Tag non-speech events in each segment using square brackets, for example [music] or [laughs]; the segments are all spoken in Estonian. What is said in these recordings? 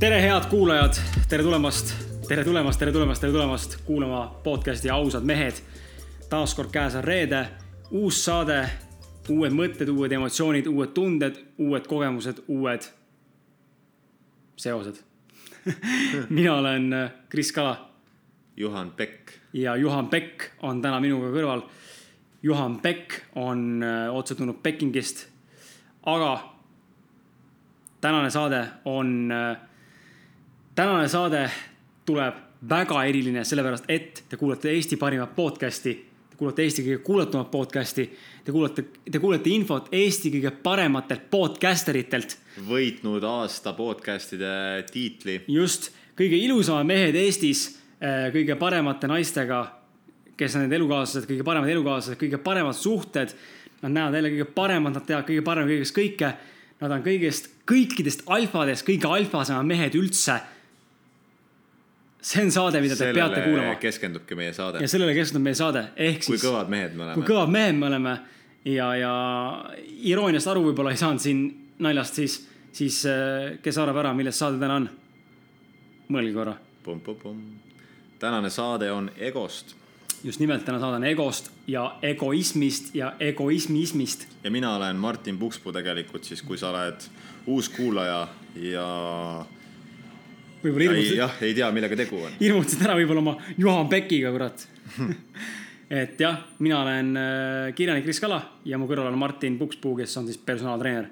tere, head kuulajad, tere tulemast, tere tulemast, tere tulemast, tere tulemast kuulama podcast'i Ausad mehed. taas kord käes on reede, uus saade, uued mõtted, uued emotsioonid, uued tunded, uued kogemused, uued seosed [laughs] mina olen äh, Kris Kala Juhan Pekk. ja Juhan Pekk on täna minuga kõrval. Juhan Pekk on äh, otse tulnud Pekingist. aga tänane saade on äh, tänane saade tuleb väga eriline, sellepärast et te kuulate Eesti parimat podcast'i. Te kuulate Eesti kõige kuulatumat podcast'i. Te kuulate, te kuulete infot Eesti kõige parematelt podcaster itelt. võitnud aasta podcast'ide tiitli. just, kõige ilusamad mehed Eestis, kõige paremate naistega, kes on need elukaaslased, kõige paremad elukaaslased, kõige paremad suhted. Nad näevad jälle kõige paremad, nad teavad kõige parem kõigest kõike. Nad on kõigest, kõikidest alfadest kõige alfasemad mehed üldse see on saade, mida te Sellele peate kuulama. keskendubki meie saade. ja sellele keskendub meie saade, ehk kui siis. kõvad mehed me oleme. kui kõvad mehed me oleme ja, ja irooniast aru võib-olla ei saanud siin naljast, siis, siis äh, kes arvab ära, millest saade täna on? mõelge korra. tänane saade on Egost. just nimelt, täna saade on egost ja egoismist ja egoismismist. ja mina olen Martin Pukspuu tegelikult siis, kui sa oled uus kuulaja ja. Võib-olla hirmutasid, jah, ei tea, millega tegu on. [laughs] hirmutasid ära võib-olla oma Juhan Pekiga, kurat [laughs] et jah, mina olen äh, kirjanik Kris Kala ja mu kõrval on Martin Pukspuu, kes on siis personaaltreener.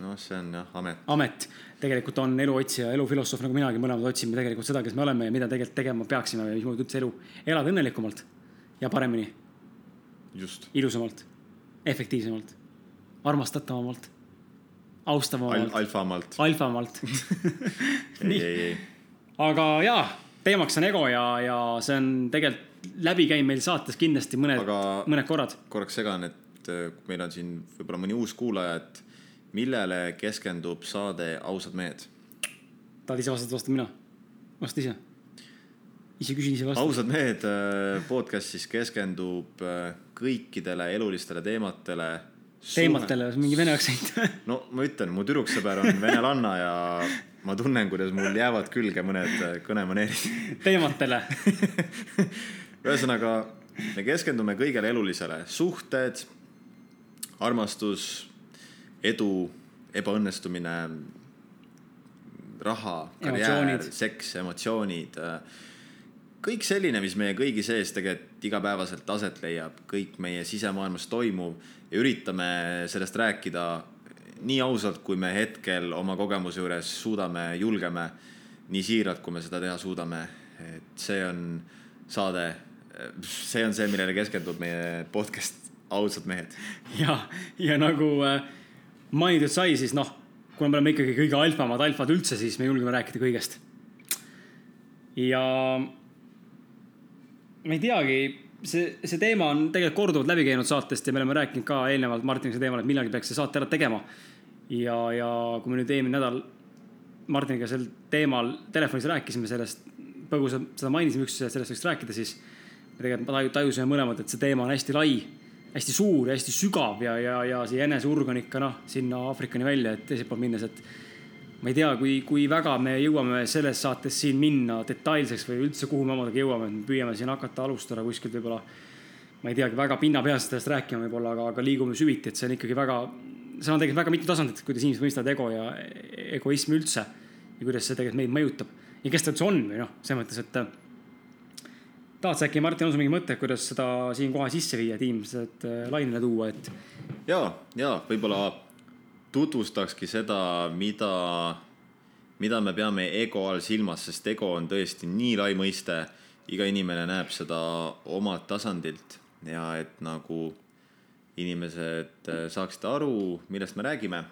noh, see on jah amet. amet tegelikult on eluotsija, elufilosoof nagu minagi, mõlemad otsime tegelikult seda, kes me oleme ja mida tegelikult tegema peaksime ja mismoodi üldse elu elada õnnelikumalt ja paremini, just. ilusamalt, efektiivsemalt, armastatavamalt, Al austavamalt, alfamalt. alfamalt [laughs] ei, ei, ei. Aga jaa, teemaks on ego ja, ja see on tegelikult läbi käinud meil saates kindlasti mõned mõned korrad. korraks segan, et äh, meil on siin võib-olla mõni uus kuulaja, et millele keskendub saade Ausad mehed? tahad ise vastata, vastan mina. vasta ise. ise küsin, ise vastan. ausad mehed äh, podcast siis keskendub äh, kõikidele elulistele teematele. teematele, mingi vene aktsent no ma ütlen, mu tüdruksõber on venelanna ja [laughs] ma tunnen, kuidas mul jäävad külge mõned äh, kõnemaneerid. teematele [laughs] ühesõnaga, me keskendume kõigele elulisele, suhted, armastus, edu, ebaõnnestumine, raha, karjäär seks, emotsioonid. kõik selline, mis meie kõigi sees tegelikult igapäevaselt aset leiab, kõik meie sisemaailmas toimuv ja üritame sellest rääkida nii ausalt, kui me hetkel oma kogemuse juures suudame, julgeme, nii siiralt, kui me seda teha suudame. et see on saade, see on see, millele keskendub meie podcast Ausad mehed. ja, ja nagu äh, mainitud sai, siis noh, kuna me oleme ikkagi kõige alfamad alfad üldse, siis me julgeme rääkida kõigest. ja ma ei teagi, see, see teema on tegelikult korduvalt läbi käinud saatest ja me oleme rääkinud ka eelnevalt Martiniga teemal, et millalgi peaks see saate ära tegema. ja, ja kui me nüüd eelmine nädal Martiniga sel teemal telefonis rääkisime sellest, põgusalt seda mainisime üksteisele, et sellest võiks rääkida, siis me tegelikult taju- tajusime mõlemad, et see teema on hästi lai hästi suur ja hästi sügav ja, ja, ja see ikka noh, sinna Aafrikani välja, et teiselt poolt minnes, et ma ei tea, kui, kui väga me jõuame selles saates siin minna detailseks või üldse, kuhu me omadega jõuame, et me püüame siin hakata alustada kuskilt võib-olla ma ei teagi, väga pinnapealselt sellest rääkima võib-olla, aga, aga liigume süviti, et see on ikkagi väga, seal on tegelikult väga mitu tasandit, kuidas inimesed mõistavad ego ja egoismi üldse ja kuidas see tegelikult meid mõjutab. Ja kes ta üldse on või noh, selles mõttes, et tahad sa äkki, Martin, on sul mingi mõte, kuidas seda siin kohe sisse viia, et inimesed lainele tuua, et ja, ja võib-olla tutvustakski seda, mida, mida me peame ego all silmas, sest ego on tõesti nii lai mõiste. iga inimene näeb seda omalt tasandilt ja et nagu inimesed äh, saaksid aru, millest me räägime.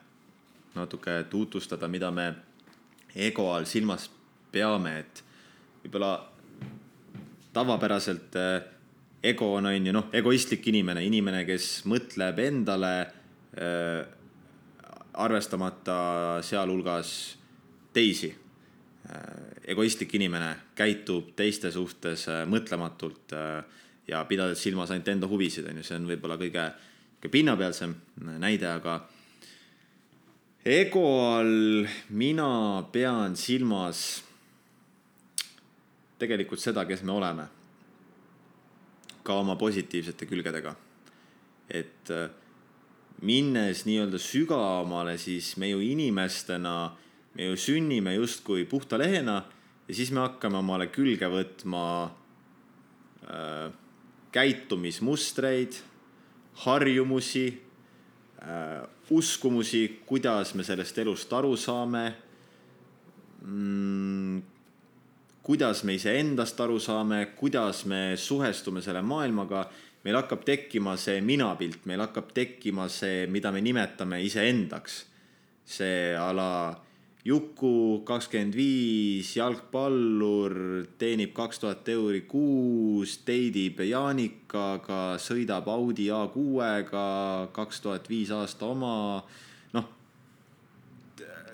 natuke tutvustada, mida me ego all silmas peame, et võib-olla tavapäraselt äh, ego on, on ju noh, egoistlik inimene, inimene, kes mõtleb endale äh, arvestamata sealhulgas teisi. egoistlik inimene käitub teiste suhtes mõtlematult ja pidades silmas ainult enda huvisid, on ju, see on võib-olla kõige, kõige pinnapealsem näide, aga ego all mina pean silmas tegelikult seda, kes me oleme. ka oma positiivsete külgedega. et äh, minnes nii-öelda sügavamale, siis me ju inimestena, me ju sünnime justkui puhta lehena ja siis me hakkame omale külge võtma äh, käitumismustreid, harjumusi äh,, uskumusi, kuidas me sellest elust aru saame mm, kuidas me iseendast aru saame, kuidas me suhestume selle maailmaga, meil hakkab tekkima see minapilt, meil hakkab tekkima see, mida me nimetame iseendaks. see a la Juku kakskümmend viis, jalgpallur, teenib kaks tuhat euri kuus, teidib Jaanikaga, sõidab Audi A6-ga, kaks tuhat viis aasta oma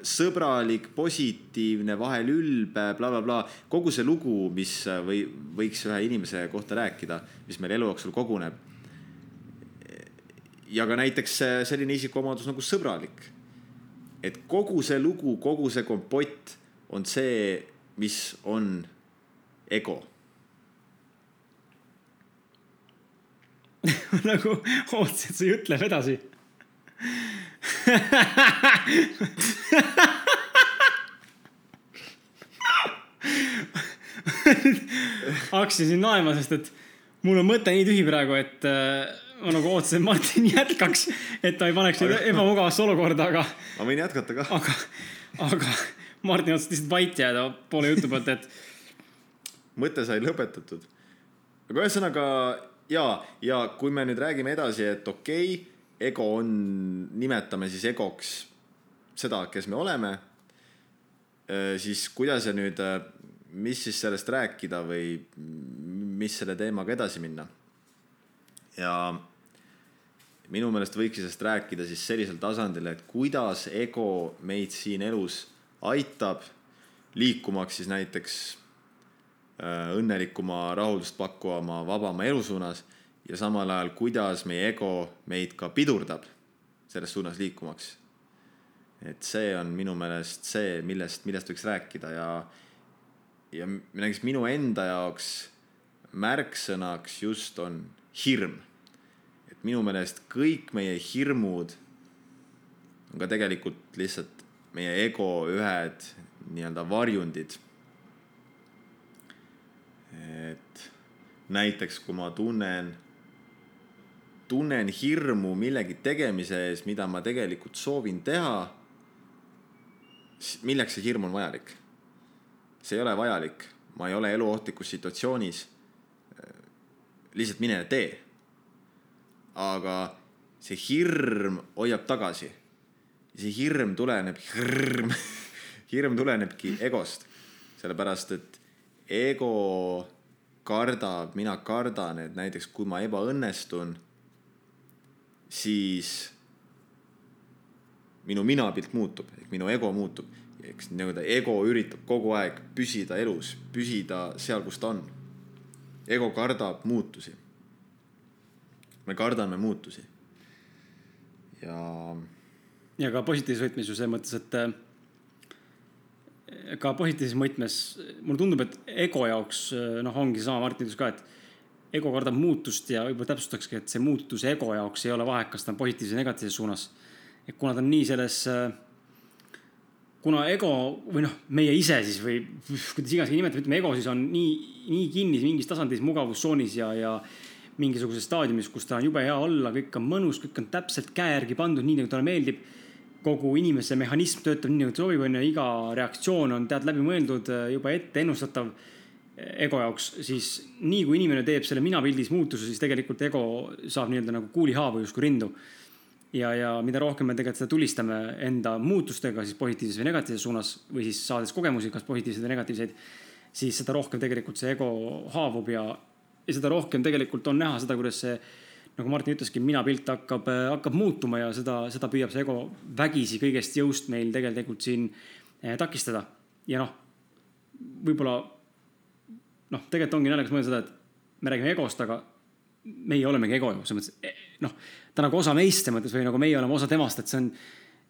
sõbralik, positiivne, vahel ülbe bla, bla, blablabla. kogu see lugu, mis või võiks ühe inimese kohta rääkida, mis meil elu jooksul koguneb. ja ka näiteks selline isikuomadus nagu sõbralik. et kogu see lugu, kogu see kompott on see, mis on ego [laughs] nagu ootasin, et see jutt läheb edasi [laughs] hakkasin siin naerma, sest et mul on mõte nii tühi praegu, et äh, ma nagu ootasin, et Martin jätkaks, et ta ei paneks mind ebamugavasse olukorda, aga. ma võin jätkata ka. aga, aga Martin otsustas lihtsalt vait jääda poole jutu pealt, et. mõte sai lõpetatud. aga ühesõnaga ja, ja kui me nüüd räägime edasi, et okei okay, ego on, nimetame siis egoks seda, kes me oleme, äh, siis kuidas ja nüüd, äh, mis siis sellest rääkida või mis selle teemaga edasi minna? ja minu meelest võiks sellest rääkida siis sellisel tasandil, et kuidas ego meid siin elus aitab liikumaks siis näiteks äh, õnnelikuma, rahuldust pakkuvama, vabama elu suunas ja samal ajal, kuidas meie ego meid ka pidurdab selles suunas liikumaks. et see on minu meelest see, millest, millest võiks rääkida ja, ja näiteks minu enda jaoks märksõnaks just on hirm. et minu meelest kõik meie hirmud on ka tegelikult lihtsalt meie ego ühed nii-öelda varjundid. et näiteks kui ma tunnen tunnen hirmu millegi tegemise ees, mida ma tegelikult soovin teha. milleks see hirm on vajalik? see ei ole vajalik, ma ei ole eluohtlikus situatsioonis. lihtsalt mine ja tee. aga see hirm hoiab tagasi. see hirm tuleneb, hirm, [laughs] hirm tulenebki egost, sellepärast et ego kardab, mina kardan, et näiteks kui ma ebaõnnestun siis minu minapilt muutub, ehk minu ego muutub. eks nii-öelda ego üritab kogu aeg püsida elus, püsida seal, kus ta on. ego kardab muutusi. me kardame muutusi. ja. ja ka positiivses võtmes ju selles mõttes, et ka positiivses mõtmes mulle tundub, et ego jaoks noh, ongi sama Martin ütles ka, et ego kardab muutust ja võib-olla täpsustakski, et see muutus ego jaoks ei ole vahet, kas ta on positiivses või negatiivses suunas. et kuna ta on nii selles, äh, kuna ego või noh, meie ise siis või kuidas iganes nimetame, ütleme ego siis on nii, nii kinni mingis tasandis mugavustsoonis ja, ja mingisuguses staadiumis, kus ta on jube hea olla, kõik on mõnus, kõik on täpselt käe järgi pandud, nii nagu talle meeldib. kogu inimese mehhanism töötab nii nagu soovib, on ju, iga reaktsioon on tead läbimõeldud, juba ette ennustatav ego jaoks, siis nii kui inimene teeb selle minapildis muutuse, siis tegelikult ego saab nii-öelda nagu kuulihaavu justkui rindu. ja, ja mida rohkem me tegelikult seda tulistame enda muutustega siis positiivses või negatiivses suunas või siis saades kogemusi, kas positiivseid või negatiivseid, siis seda rohkem tegelikult see ego haavub ja, ja seda rohkem tegelikult on näha seda, kuidas see nagu Martin ütleski, minapilt hakkab, hakkab muutuma ja seda, seda püüab see ego vägisi kõigest jõust meil tegelikult siin eh, takistada. ja noh, võib-olla noh, tegelikult ongi naljakas mõelda seda, et me räägime egost, aga meie olemegi ego ju, selles mõttes eh, noh, ta nagu osa meist selles mõttes või nagu meie oleme osa temast, et see on,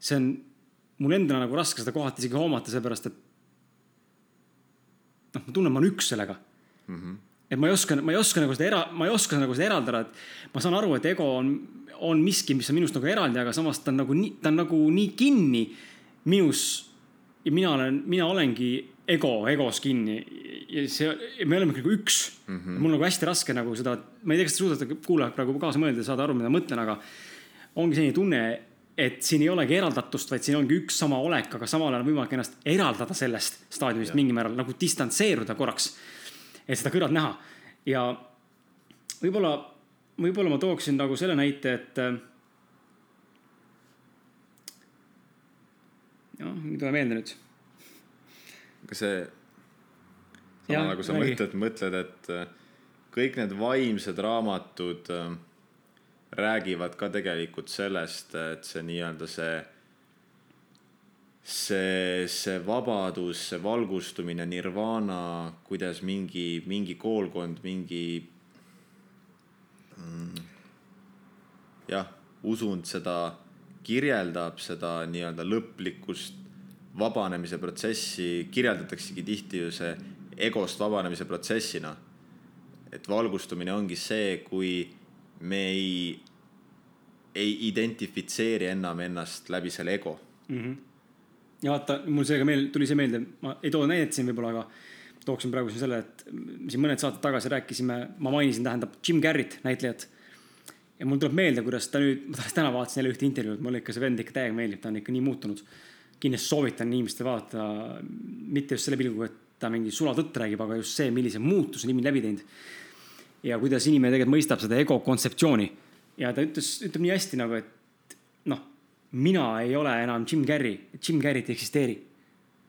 see on mul endal nagu raske seda kohati isegi hoomata, sellepärast et noh, ma tunnen, ma olen üks sellega mm. -hmm et ma ei oska, ma ei oska nagu seda era-, ma ei oska nagu seda eraldada, et ma saan aru, et ego on, on miski, mis on minust nagu eraldi, aga samas ta on nagu nii, ta on nagu nii kinni minus. ja mina olen, mina olengi ego, egos kinni ja see, me oleme nagu üks mm. -hmm. mul on nagu hästi raske nagu seda, ma ei tea, kas te suudate kuulajad praegu kaasa mõelda ja saada aru, mida ma mõtlen, aga ongi selline tunne, et siin ei olegi eraldatust, vaid siin ongi üks sama olek, aga samal ajal on võimalik ennast eraldada sellest staadiumist mingil määral nagu distantseeruda korraks et seda kõrvalt näha. ja võib-olla, võib-olla ma tooksin nagu selle näite, et. noh, ei tule meelde nüüd. See, sama nagu sa mõtled, mõtled, et äh, kõik need vaimsed raamatud äh, räägivad ka tegelikult sellest, et see nii-öelda see see, see vabadus, see valgustumine, nirvana, kuidas mingi, mingi koolkond, mingi mm, jah, usund seda kirjeldab, seda nii-öelda lõplikust vabanemise protsessi kirjeldataksegi tihti ju see egost vabanemise protsessina. et valgustumine ongi see, kui me ei, ei identifitseeri enam ennast läbi selle ego mm. -hmm ja vaata, mul seega meel, tuli see meelde, ma ei too näidet siin võib-olla, aga tooksin praegu siin selle, et siin mõned saated tagasi rääkisime, ma mainisin, tähendab Jim Carrey't, näitlejat. ja mul tuleb meelde, kuidas ta nüüd, ma täna vaatasin jälle ühte intervjuud, mulle ikka see vend ikka täiega meeldib, ta on ikka nii muutunud. Kindlasti soovitan inimestel vaadata, mitte just selle pilguga, et ta mingi sulatõtt räägib, aga just see, millise muutuse inimene läbi teinud. ja kuidas inimene tegelikult mõistab seda ego kontseptsiooni. ja ta ütles, ütleb nii hästi nagu, et noh mina ei ole enam Jim Carrey, Jim Carrey't ei eksisteeri.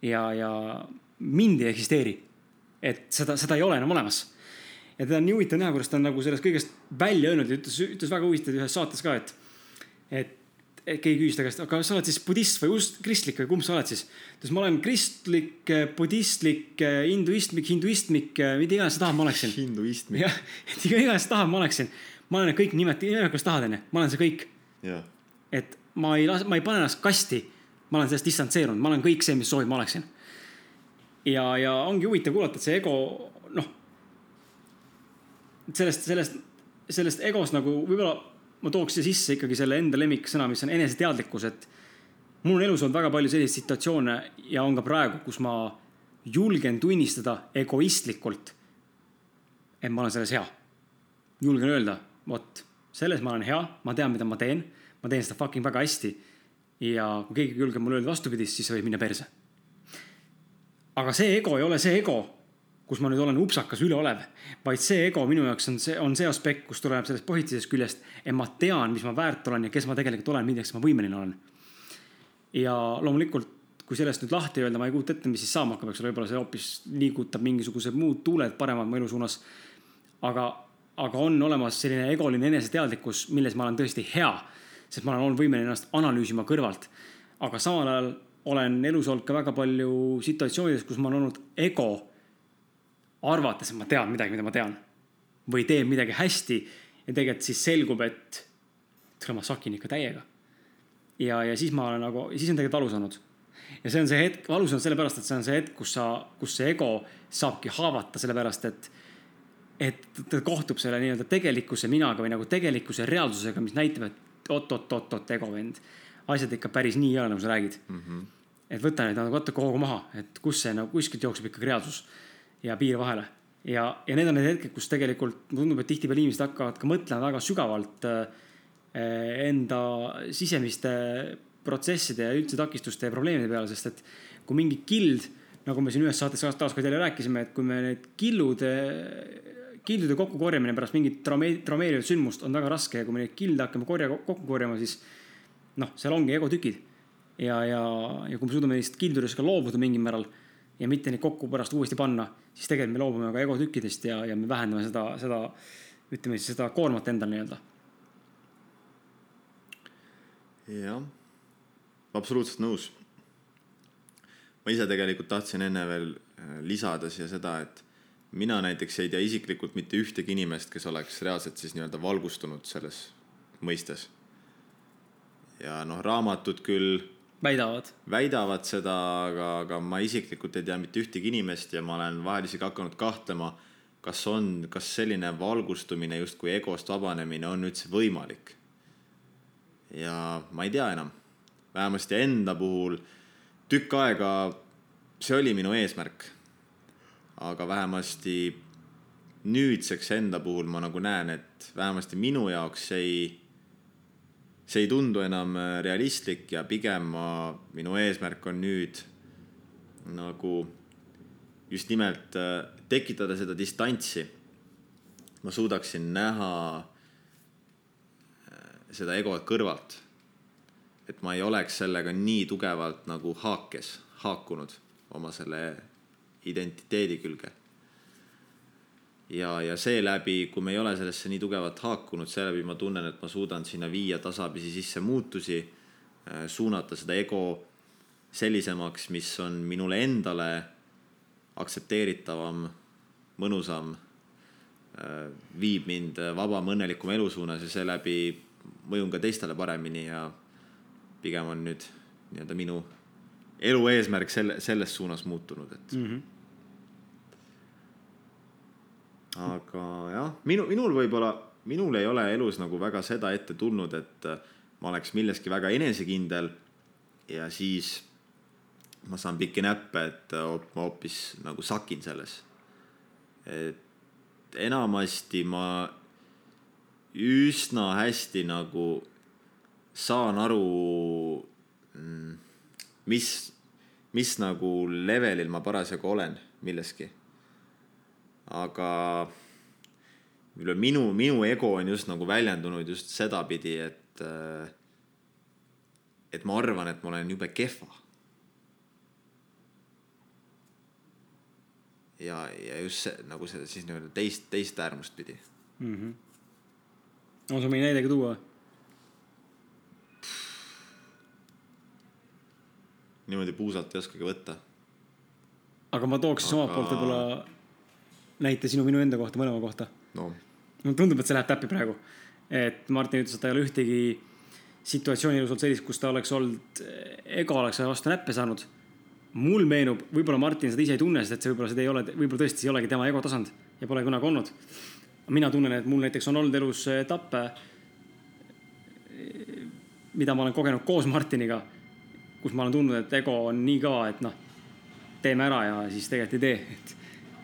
ja, ja mind ei eksisteeri. et seda, seda ei ole enam olemas. ja teda on nii huvitav näha, kuidas ta on nagu sellest kõigest välja öelnud ja ütles, ütles väga huvitavalt ühes saates ka, et, et keegi küsis ta käest, aga sa oled siis budist või ust-, kristlik või kumb sa oled siis? ta ütles, ma olen kristlik, budistlik, hinduistmik, hinduistmik, mida iganes sa tahad, ma oleksin. hinduistmik. jah, [laughs] et iga iganes tahad, ma oleksin. ma olen kõik nimed, nimega, kuidas tahad, onju, ma olen see kõik. et ma ei las-, ma ei pane ennast kasti. ma olen sellest distantseerunud, ma olen kõik see, mis soovib, ma oleksin. ja, ja ongi huvitav kuulata, et see ego, noh. sellest, sellest, sellest egost nagu võib-olla ma tooks siia sisse ikkagi selle enda lemmiksõna, mis on eneseteadlikkus, et. mul on elus olnud väga palju selliseid situatsioone ja on ka praegu, kus ma julgen tunnistada egoistlikult. et ma olen selles hea. julgen öelda, vot selles ma olen hea, ma tean, mida ma teen ma teen seda fucking väga hästi. ja kui keegi julgeb mulle öelda vastupidist, siis see võib minna perse. aga see ego ei ole see ego, kus ma nüüd olen upsakas üleolev, vaid see ego minu jaoks on see, on see aspekt, kus tuleneb sellest positiivsest küljest, et ma tean, mis ma väärt olen ja kes ma tegelikult olen, milleks ma võimeline olen. ja loomulikult, kui sellest nüüd lahti öelda, ma ei kujuta ette, mis siis saama hakkab, eks ole, võib-olla see hoopis liigutab mingisugused muud tuuled paremad mu elu suunas. aga, aga on olemas selline egoline eneseteadlikkus, milles ma olen tõesti hea sest ma olen olnud võimeline ennast analüüsima kõrvalt. aga samal ajal olen elus olnud ka väga palju situatsioonides, kus ma olen olnud ego, arvates, et ma tean midagi, mida ma tean. või teen midagi hästi ja tegelikult siis selgub, et tere, ma sakin ikka täiega. ja, ja siis ma olen nagu, siis on tegelikult valus olnud. ja see on see hetk, valus on sellepärast, et see on see hetk, kus sa, kus see ego saabki haavata, sellepärast et et ta kohtub selle nii-öelda tegelikkuse minaga või nagu tegelikkuse reaalsusega, mis näitab, et oot-oot-oot-oot, ego vend. asjad ikka päris nii ei ole, nagu sa räägid mm. -hmm. et võta nüüd nagu natuke hoogu maha, et kus see nagu kuskilt jookseb ikkagi reaalsus ja piir vahele. ja, ja need on need hetked, kus tegelikult mulle tundub, et tihtipeale inimesed hakkavad ka mõtlema väga sügavalt äh, enda sisemiste protsesside ja üldse takistuste ja probleemide peale, sest et kui mingi kild, nagu me siin ühes saates taaskord jälle rääkisime, et kui me need killud kildude kokkukorjamine pärast mingit traumee-, traumeerivat sündmust on väga raske ja kui me neid kilde hakkame korja, kokku korjama, siis noh, seal ongi egotükid. ja, ja, ja kui me suudame neist kildudest ka loobuda mingil määral ja mitte neid kokku pärast uuesti panna, siis tegelikult me loobume ka egotükkidest ja, ja me vähendame seda, seda, ütleme siis seda koormat endal nii-öelda. jah, absoluutselt nõus. ma ise tegelikult tahtsin enne veel äh, lisada siia seda, et mina näiteks ei tea isiklikult mitte ühtegi inimest, kes oleks reaalselt siis nii-öelda valgustunud selles mõistes. ja noh, raamatud küll väidavad. väidavad seda, aga, aga ma isiklikult ei tea mitte ühtegi inimest ja ma olen vahel isegi hakanud kahtlema, kas on, kas selline valgustumine justkui egost vabanemine on üldse võimalik. ja ma ei tea enam, vähemasti enda puhul tükk aega see oli minu eesmärk aga vähemasti nüüdseks enda puhul ma nagu näen, et vähemasti minu jaoks ei, see ei tundu enam realistlik ja pigem ma, minu eesmärk on nüüd nagu just nimelt äh, tekitada seda distantsi. ma suudaksin näha äh, seda egot kõrvalt. et ma ei oleks sellega nii tugevalt nagu haakes, haakunud oma selle identiteedi külge. Ja, ja seeläbi, kui me ei ole sellesse nii tugevalt haakunud, seeläbi ma tunnen, et ma suudan sinna viia tasapisi sisse muutusi, äh, suunata seda ego sellisemaks, mis on minule endale aktsepteeritavam, mõnusam, äh, viib mind vabama, õnnelikuma elu suunas ja seeläbi mõjun ka teistele paremini ja pigem on nüüd nii-öelda minu elu eesmärk selle, selles suunas muutunud, et mm. -hmm aga jah, minu, minul võib-olla, minul ei ole elus nagu väga seda ette tulnud, et äh, ma oleks milleski väga enesekindel ja siis ma saan pikki näppe, et äh, ma hoopis nagu sakin selles. et enamasti ma üsna hästi nagu saan aru, mm, mis, mis nagu levelil ma parasjagu olen milleski aga minu, minu ego on just nagu väljendunud just sedapidi, et, äh, et ma arvan, et ma olen jube kehva. ja, ja just see nagu seda siis nii-öelda teist, teist äärmust pidi mm. -hmm. on sul mingi näide ka tuua? niimoodi puusalt ei oskagi võtta. aga ma tooks aga... omalt poolt võib-olla näite sinu, minu enda kohta, mõlema kohta no.. mulle tundub, et see läheb täppi praegu. et Martin ütles, et ta ei ole ühtegi situatsiooni elus olnud sellist, kus ta oleks olnud, ego oleks vastu näppe saanud. mul meenub, võib-olla Martin seda ise ei tunne, sest et see võib-olla seda ei ole, võib-olla tõesti see ei olegi tema ego tasand ja pole kunagi olnud. mina tunnen, et mul näiteks on olnud elus etappe, mida ma olen kogenud koos Martiniga, kus ma olen tundnud, et ego on nii kõva, et noh, teeme ära ja siis tegelikult ei tee, et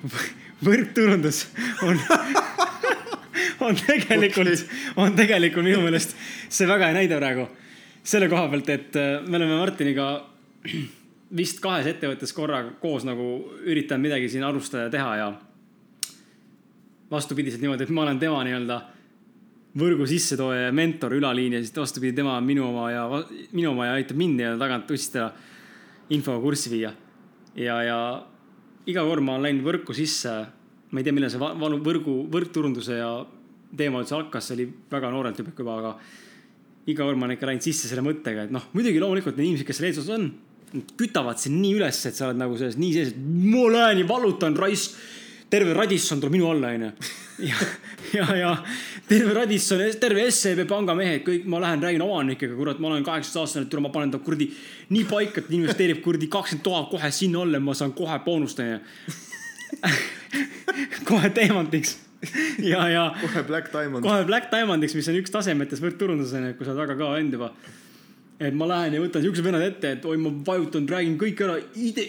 [laughs] võrkturundus on [laughs] on tegelikult on tegelikult minu meelest see väga hea näide praegu. selle koha pealt, et äh, me oleme Martiniga [clears throat] vist kahes ettevõttes korraga koos nagu üritanud midagi siin alustada ja teha ja vastupidiselt niimoodi, et ma olen tema nii-öelda võrgu sissetooja ja mentor ülaliin ja siis vastupidi, tema on minu oma ja minu oma ja aitab mind nii-öelda tagant ussida infoga kurssi viia. ja, ja iga kord ma olen läinud võrku sisse, ma ei tea, millal see valu, võrgu, võrkturunduse ja teema üldse hakkas, see oli väga noorelt juba, aga iga kord ma olen ikka läinud sisse selle mõttega, et noh, muidugi loomulikult need inimesed, kes seal eesotsas on, kütavad sind nii üles, et sa oled nagu selles nii sees, et ma lähen ja valutan raisk terve Radisson tuleb minu alla, onju. ja, ja, ja terve Radisson, terve SEB panga mehed, kõik, ma lähen räägin omanikega, kurat, ma olen kaheksateist aastane, et ma panen ta kuradi nii paika, et investeerib kuradi kakskümmend tuhat kohe sinna alla ja ma saan kohe boonust, onju. [laughs] kohe teemantiks ja, ja. kohe Black Diamond. kohe Black Diamondiks, mis on üks tasemetes võrdturunduses, onju, kui sa oled väga kõva vend juba et ma lähen ja võtan siukse vennad ette, et oi, ma vajutan, räägin kõik ära. idee,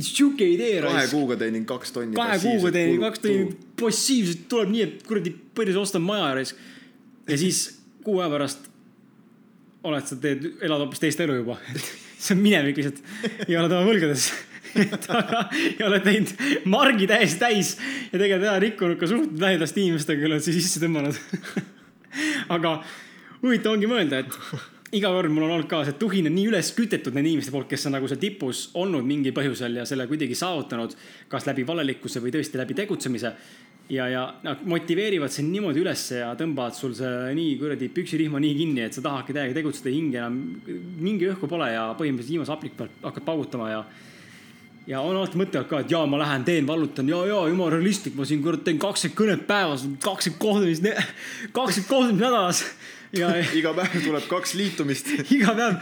sihuke idee. kahe kuuga teenin kaks tonni. kahe kuuga teenin kaks tonni, passiivselt tuleb nii, et kuradi põhiliselt ostan maja ja ja siis kuu aja pärast oled sa, teed, elad hoopis teist elu juba. [laughs] see on minevik lihtsalt ja oled oma võlgades [laughs] aga, ja oled teinud margi täiesti täis ja tegelikult ära rikkunud ka suhted lähedaste inimestega, kelle oled sa sisse tõmmanud [laughs] aga huvitav ongi mõelda, et iga kord mul on olnud ka see tuhin on nii üles kütetud nende inimeste poolt, kes on nagu seal tipus olnud mingil põhjusel ja selle kuidagi saavutanud, kas läbi valelikkuse või tõesti läbi tegutsemise. ja, ja nad motiveerivad sind niimoodi ülesse ja tõmbavad sul see nii kuradi püksirihma nii kinni, et sa tahadki täiega tegutseda, hinge enam, mingi õhku pole ja põhimõtteliselt viimase hapnik pealt hakkad paugutama ja. ja on alati mõtlevad ka, et jaa, ma lähen teen, vallutan ja, ja jumala realistlik, ma siin kurat teen kakskümmend kõnet päevas, kakskümmend kohtumist, kakskümmend kohtumist nädalas ja [laughs] iga päev tuleb kaks liitumist. [laughs] Iga päev,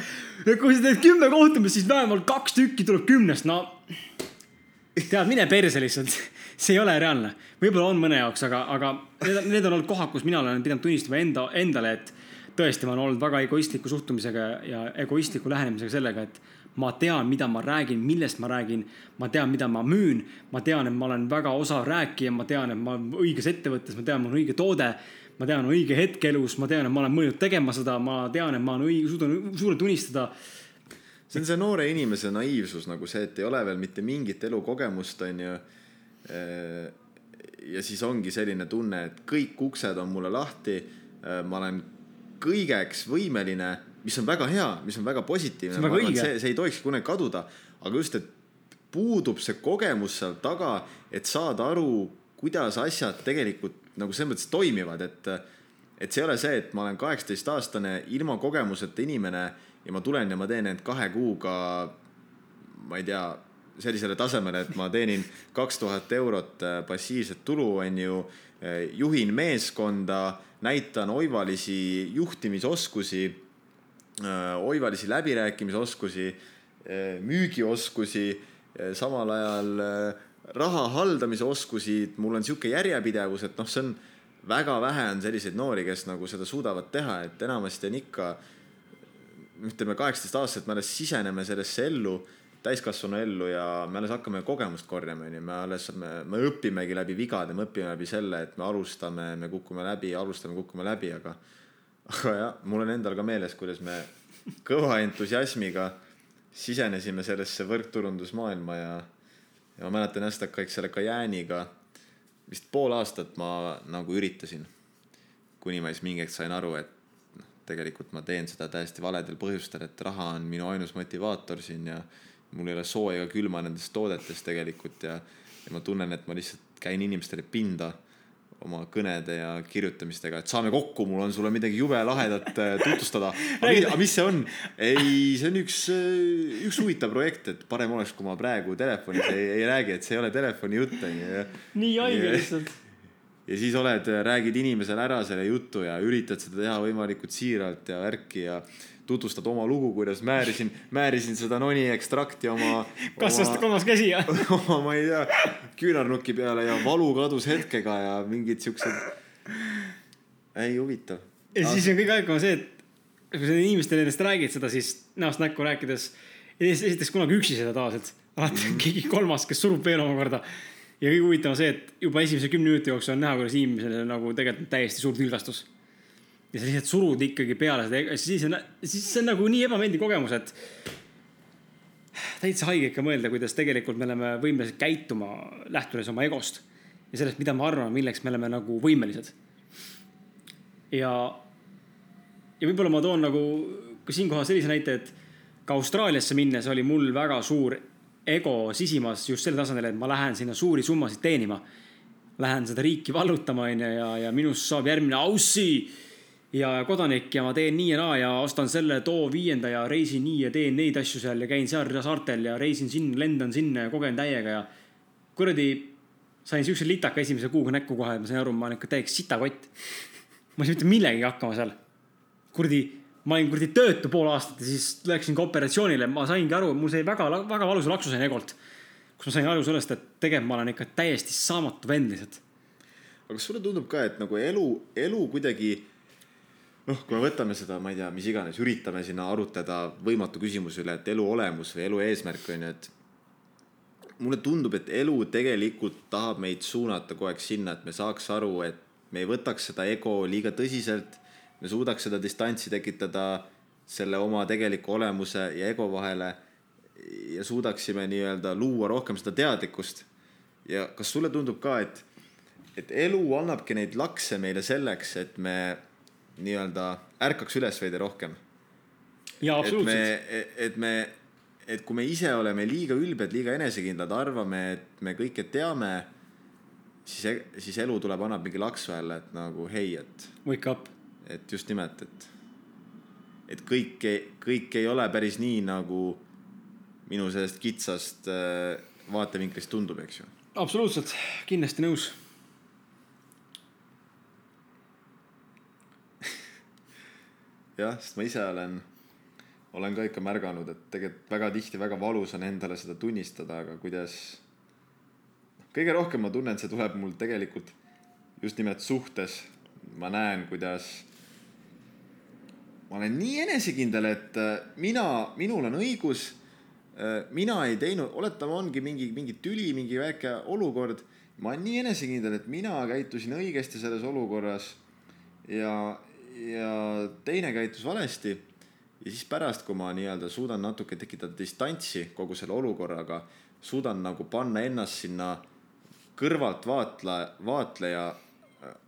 kui sa teed kümme kohtumist, siis vähemalt kaks tükki tuleb kümnest, no tead, mine perse lihtsalt. [laughs] See ei ole reaalne. võib-olla on mõne jaoks, aga, aga need, need on olnud kohad, kus mina olen pidanud tunnistama enda, endale, et tõesti, ma olen olnud väga egoistliku suhtumisega ja egoistliku lähenemisega sellega, et ma tean, mida ma räägin, millest ma räägin, ma tean, mida ma müün, ma tean, et ma olen väga osav rääkija, ma tean, et ma olen õiges ettevõttes, ma tean, mul on õige toode, ma tean õige hetk elus, ma tean, et ma olen mõelnud tegema seda, ma tean, et ma olen õige, suudan, suudan tunnistada see on see noore inimese naiivsus nagu see, et ei ole veel mitte mingit elukogemust, onju Äh, ja siis ongi selline tunne, et kõik uksed on mulle lahti. Äh, ma olen kõigeks võimeline, mis on väga hea, mis on väga positiivne. see, see ei tohiks kunagi kaduda, aga just, et puudub see kogemus seal taga, et saada aru, kuidas asjad tegelikult nagu selles mõttes toimivad, et, et see ei ole see, et ma olen kaheksateistaastane ilma kogemuseta inimene ja ma tulen ja ma teen end kahe kuuga, ma ei tea sellisele tasemele, et ma teenin kaks tuhat eurot äh, passiivset tulu, on ju, äh, juhin meeskonda, näitan oivalisi juhtimisoskusi, äh, oivalisi läbirääkimisoskusi, müügioskusi, samal ajal raha haldamise oskusi, mul on sihuke järjepidevus, et noh, see on väga vähe on selliseid noori, kes nagu seda suudavad teha, et enamasti on ikka ütleme, kaheksateist aastaselt me alles siseneme sellesse ellu täiskasvanu ellu ja me alles hakkame kogemust korjama, onju, me alles, me, me õpimegi läbi vigade, me õpime läbi selle, et me alustame, me kukume läbi, alustame, kukume läbi, aga, aga jah, mul on endal ka meeles, kuidas me kõva entusiasmiga sisenesime sellesse võrkturundusmaailma ja, ja ma mäletan jah seda kõik selle Kajaaniga, vist pool aastat ma nagu üritasin, kuni ma siis mingi hetk sain aru, et noh, tegelikult ma teen seda täiesti valedel põhjustel, et raha on minu ainus motivaator siin ja mul ei ole sooja ega külma nendest toodetest tegelikult ja, ja ma tunnen, et ma lihtsalt käin inimestele pinda oma kõnede ja kirjutamistega, et saame kokku, mul on sulle midagi jube lahedat äh, [laughs] tutvustada. aga mis see on? ei, see on üks, äh, üks huvitav projekt, et parem oleks, kui ma praegu telefonis ei, ei räägi, et see ei ole telefoni jutt onju. nii haige lihtsalt. Ja siis oled, räägid inimesele ära selle jutu ja üritad seda teha võimalikult siiralt ja värki ja tutvustad oma lugu, kuidas määrisin, määrisin seda noni ekstrakti oma. [laughs] kasvas kolmas käsi ja [laughs] oma, ma ei tea, küünarnuki peale ja valu kadus hetkega ja mingid siuksed. ei, huvitav. ja siis on kõige aegam see, et kui sa inimestele nendest räägid seda, siis näost näkku rääkides. esiteks kunagi üksi seda tavaliselt, alati on mm -hmm. keegi kolmas, kes surub veel omakorda ja kõige huvitavam see, et juba esimese kümne minuti jooksul on näha, kuidas inimesel nagu tegelikult täiesti suur tülgastus ja sa lihtsalt surud ikkagi peale seda, siis on, siis see on nagu nii ebameeldiv kogemus, et täitsa haige ikka mõelda, kuidas tegelikult me oleme võimelised käituma, lähtudes oma egost ja sellest, mida me arvame, milleks me oleme nagu võimelised. ja, ja võib-olla ma toon nagu ka siinkohal sellise näite, et ka Austraaliasse minnes oli mul väga suur ego sisimas just sellel tasandil, et ma lähen sinna suuri summasid teenima. Lähen seda riiki vallutama, onju, ja, ja minust saab järgmine Aussi ja kodanik ja ma teen nii ja naa ja ostan selle, too viienda ja reisin nii ja teen neid asju seal ja käin seal saartel ja reisin sinna, lendan sinna ja kogen täiega ja kuradi sain siukse litaka esimese kuuga näkku kohe, ma sain aru, ma olen ikka täiega sitakott. [laughs] ma ei saa mitte millegagi hakkama seal. kuradi, ma olin kuradi töötu pool aastat ja siis läksin ka operatsioonile, ma saingi aru, mul sai väga, väga valusa laksu sain egolt. kus ma sain aru sellest, et tegelikult ma olen ikka täiesti saamatu vend lihtsalt. aga kas sulle tundub ka, et nagu elu, elu kuidagi noh, kui me võtame seda, ma ei tea, mis iganes, üritame sinna arutleda võimatu küsimuse üle, et elu olemus või elu eesmärk on ju, et mulle tundub, et elu tegelikult tahab meid suunata kogu aeg sinna, et me saaks aru, et me ei võtaks seda ego liiga tõsiselt. Me suudaks seda distantsi tekitada selle oma tegeliku olemuse ja ego vahele ja suudaksime nii-öelda luua rohkem seda teadlikkust. ja kas sulle tundub ka, et, et elu annabki neid lakse meile selleks, et me nii-öelda ärkaks üles veidi rohkem. jaa, absoluutselt. et me, et kui me ise oleme liiga ülbed, liiga enesekindlad, arvame, et me kõike teame, siis, siis elu tuleb, annab mingi laksu jälle, et nagu hei, et, Wake up. Et just nimelt, et, et kõik, kõik ei ole päris nii, nagu minu sellest kitsast äh, vaatevinklist tundub, eks ju. absoluutselt, kindlasti nõus. [laughs] jah, sest ma ise olen, olen ka ikka märganud, et tegelikult väga tihti väga valus on endale seda tunnistada, aga kuidas. kõige rohkem ma tunnen, see tuleb mul tegelikult just nimelt suhtes. ma näen, kuidas ma olen nii enesekindel, et äh, mina, minul on õigus. mina ei teinud, oletame, ongi mingi, mingi tüli, mingi väike olukord. ma olen nii enesekindel, et mina käitusin õigesti selles olukorras ja, ja teine käitus valesti. ja siis pärast, kui ma nii-öelda suudan natuke tekitada distantsi kogu selle olukorraga, suudan nagu panna ennast sinna kõrvalt vaatla, vaatleja,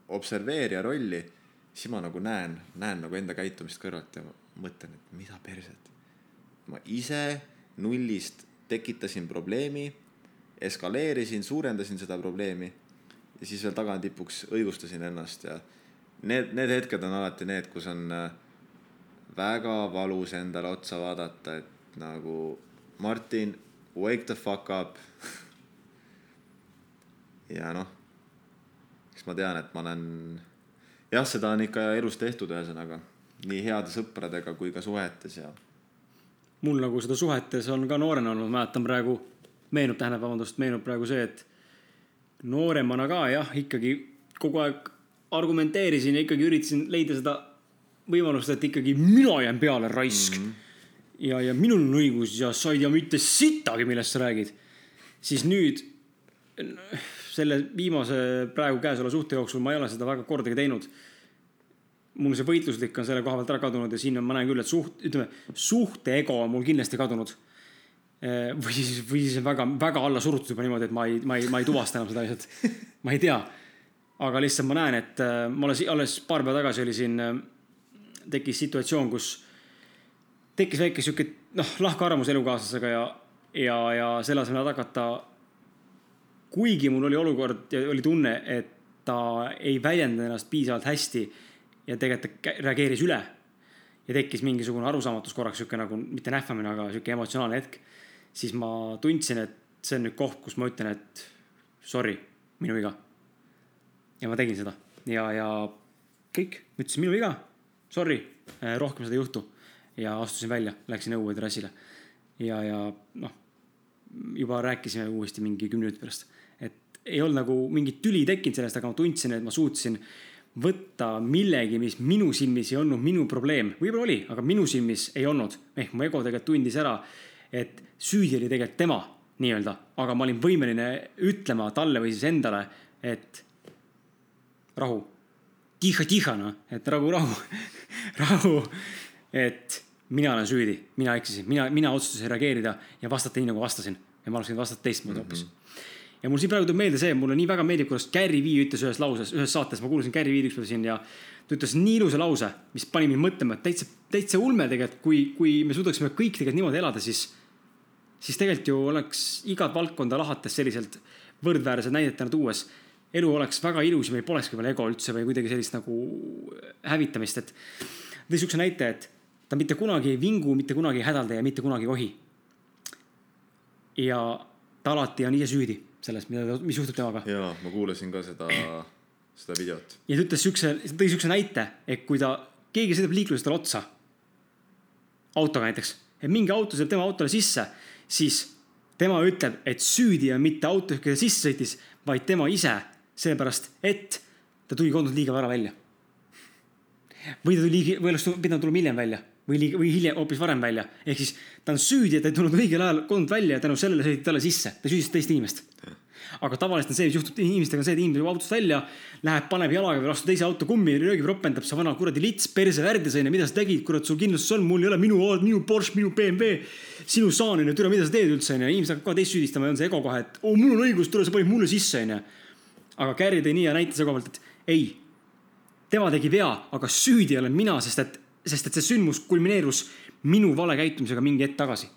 observeerija rolli, siis ma nagu näen, näen nagu enda käitumist kõrvalt ja mõtlen, et mida perset. ma ise nullist tekitasin probleemi, eskaleerisin, suurendasin seda probleemi ja siis veel tagatipuks õigustasin ennast ja need, need hetked on alati need, kus on äh, väga valus endale otsa vaadata, et nagu Martin, wake the fuck up. [laughs] ja noh, eks ma tean, et ma olen, jah, seda on ikka elus tehtud, ühesõnaga nii heade sõpradega kui ka suhetes ja mul nagu seda suhetes on ka noorena olnud, mäletan praegu, meenub, tähendab, vabandust, meenub praegu see, et nooremana ka jah, ikkagi kogu aeg argumenteerisin ja ikkagi üritasin leida seda võimalust, et ikkagi mina jään peale, raisk mm. -hmm. ja, ja minul on õigus ja sa ei tea mitte sittagi, millest sa räägid. siis nüüd selle viimase praegu käesoleva suhte jooksul ma ei ole seda väga kordagi teinud mul see võitluslik on selle koha pealt ära kadunud ja siin on, ma näen küll, et suht, ütleme, suhte ego on mul kindlasti kadunud. või siis, või siis väga, väga alla surutud juba niimoodi, et ma ei, ma ei, ma ei tuvasta enam seda lihtsalt. ma ei tea. aga lihtsalt ma näen, et ma alles, alles paar päeva tagasi oli siin, tekkis situatsioon, kus tekkis väike sihuke, noh, lahkarvamus elukaaslasega ja, ja, ja selle asemel, et hakata. Kuigi mul oli olukord ja oli tunne, et ta ei väljendanud ennast piisavalt hästi ja tegelikult ta reageeris üle. ja tekkis mingisugune arusaamatus korraks sihuke nagu mitte nähvamine, aga sihuke emotsionaalne hetk. siis ma tundsin, et see on nüüd koht, kus ma ütlen, et sorry, minu viga. ja ma tegin seda ja, ja kõik, ütlesin minu viga, sorry, rohkem seda ei juhtu. ja astusin välja, läksin õue terrassile ja, ja noh, juba rääkisime uuesti mingi kümne minuti pärast. Ei olnud nagu mingit tüli tekkinud sellest, aga ma tundsin, et ma suutsin võtta millegi, mis minu silmis ei olnud minu probleem, võib-olla oli, aga minu silmis ei olnud. ehk mu ego tegelikult tundis ära, et süüdi oli tegelikult tema nii-öelda, aga ma olin võimeline ütlema talle või siis endale, et rahu, tiha-tiha noh, et rahu, rahu, [laughs] rahu, et mina olen süüdi, mina eksisin, mina, mina otsustasin reageerida ja vastata nii, nagu vastasin. Ja ma oleks võinud vastata teistmoodi hoopis. Mm. -hmm. Ja mul siin praegu tuleb meelde see, mulle nii väga meeldib, kuidas Gary Vee ütles ühes lauses, ühes saates, ma kuulasin Gary Vee'd ükspäev siin ja ta ütles nii ilusa lause, mis pani mind mõtlema, et täitsa, täitsa ulme tegelikult, kui, kui me suudaksime kõik tegelikult niimoodi elada, siis, siis tegelikult ju oleks igat valdkonda lahates selliselt võrdväärsed näidetena tuues elu oleks väga ilus ja meil polekski veel ego üldse või kuidagi sellist nagu hävitamist, et tõi siukse näite, et ta mitte kunagi ei vingu, mitte kunagi ei hädalda ja mitte kunagi ei ohi. ja ta alati on ise süüdi selles, mida, mis juhtub temaga. ja ma kuulasin ka seda, seda videot. ja ta ütles siukse, tõi siukse näite, et kui ta, keegi sõidab liikluses talle otsa, autoga näiteks, et mingi auto sõidab tema autole sisse, siis tema ütleb, et süüdi on mitte auto, kes sisse sõitis, vaid tema ise, sellepärast et ta tuli kodust liiga vara välja. või ta tuli, või oleks pidanud tulema hiljem välja või liiga, või hiljem, hoopis varem välja. ehk siis ta on süüdi, et ta ei tulnud õigel ajal kodunt välja ja tänu sellele sõideti talle sisse, ta süüdistas teist inimest. aga tavaliselt on see, mis juhtub inimestega, on see, et inimene tuleb autost välja, läheb, paneb jalaga veel vastu teise auto kummi, röögib, ropendab, sa vana kuradi lits, perse värdjas onju, mida sa tegid, kurat, sul kindlustus on, mul ei ole, minu, minu Porsche, minu BMW, sinu saan onju, türa, mida sa teed üldse onju, inimesed hakkavad ka teist süüdistama ja on see ego kohe, et oo, mul on õigus, tule, sa panid mulle sisse onju. aga Gary tõi nii hea näite selle koha pealt, et ei, tema tegi vea, aga süüdi olen mina, sest et, sest et see sündmus kulmineerus minu vale käitumisega mingi hetk tagasi.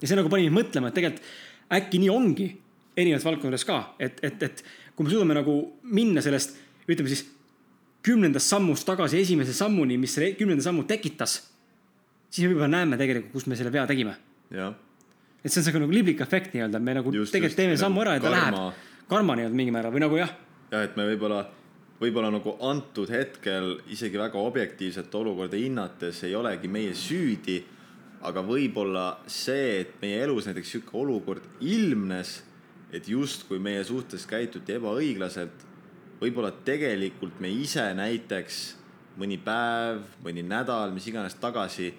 ja see nagu pani mind mõtlema, et tegelikult äkki nii ongi, erinevates valdkondades ka, et, et, et kui me suudame nagu minna sellest, ütleme siis kümnendast sammust tagasi esimese sammuni, mis selle kümnenda sammu tekitas, siis me võib-olla näeme tegelikult, kus me selle vea tegime. et see on see nagu liblik efekt nii-öelda, me nagu Just, tegelikult just, teeme nagu sammu ära ja ta karma. läheb karma nii-öelda mingil määral või nagu jah, jah, et me võib-olla, võib-olla nagu antud hetkel isegi väga objektiivset olukorda hinnates ei olegi meie süüdi. aga võib-olla see, et meie elus näiteks sihuke olukord ilmnes, et justkui meie suhtes käituti ebaõiglaselt, võib-olla tegelikult me ise näiteks mõni päev, mõni nädal, mis iganes tagasi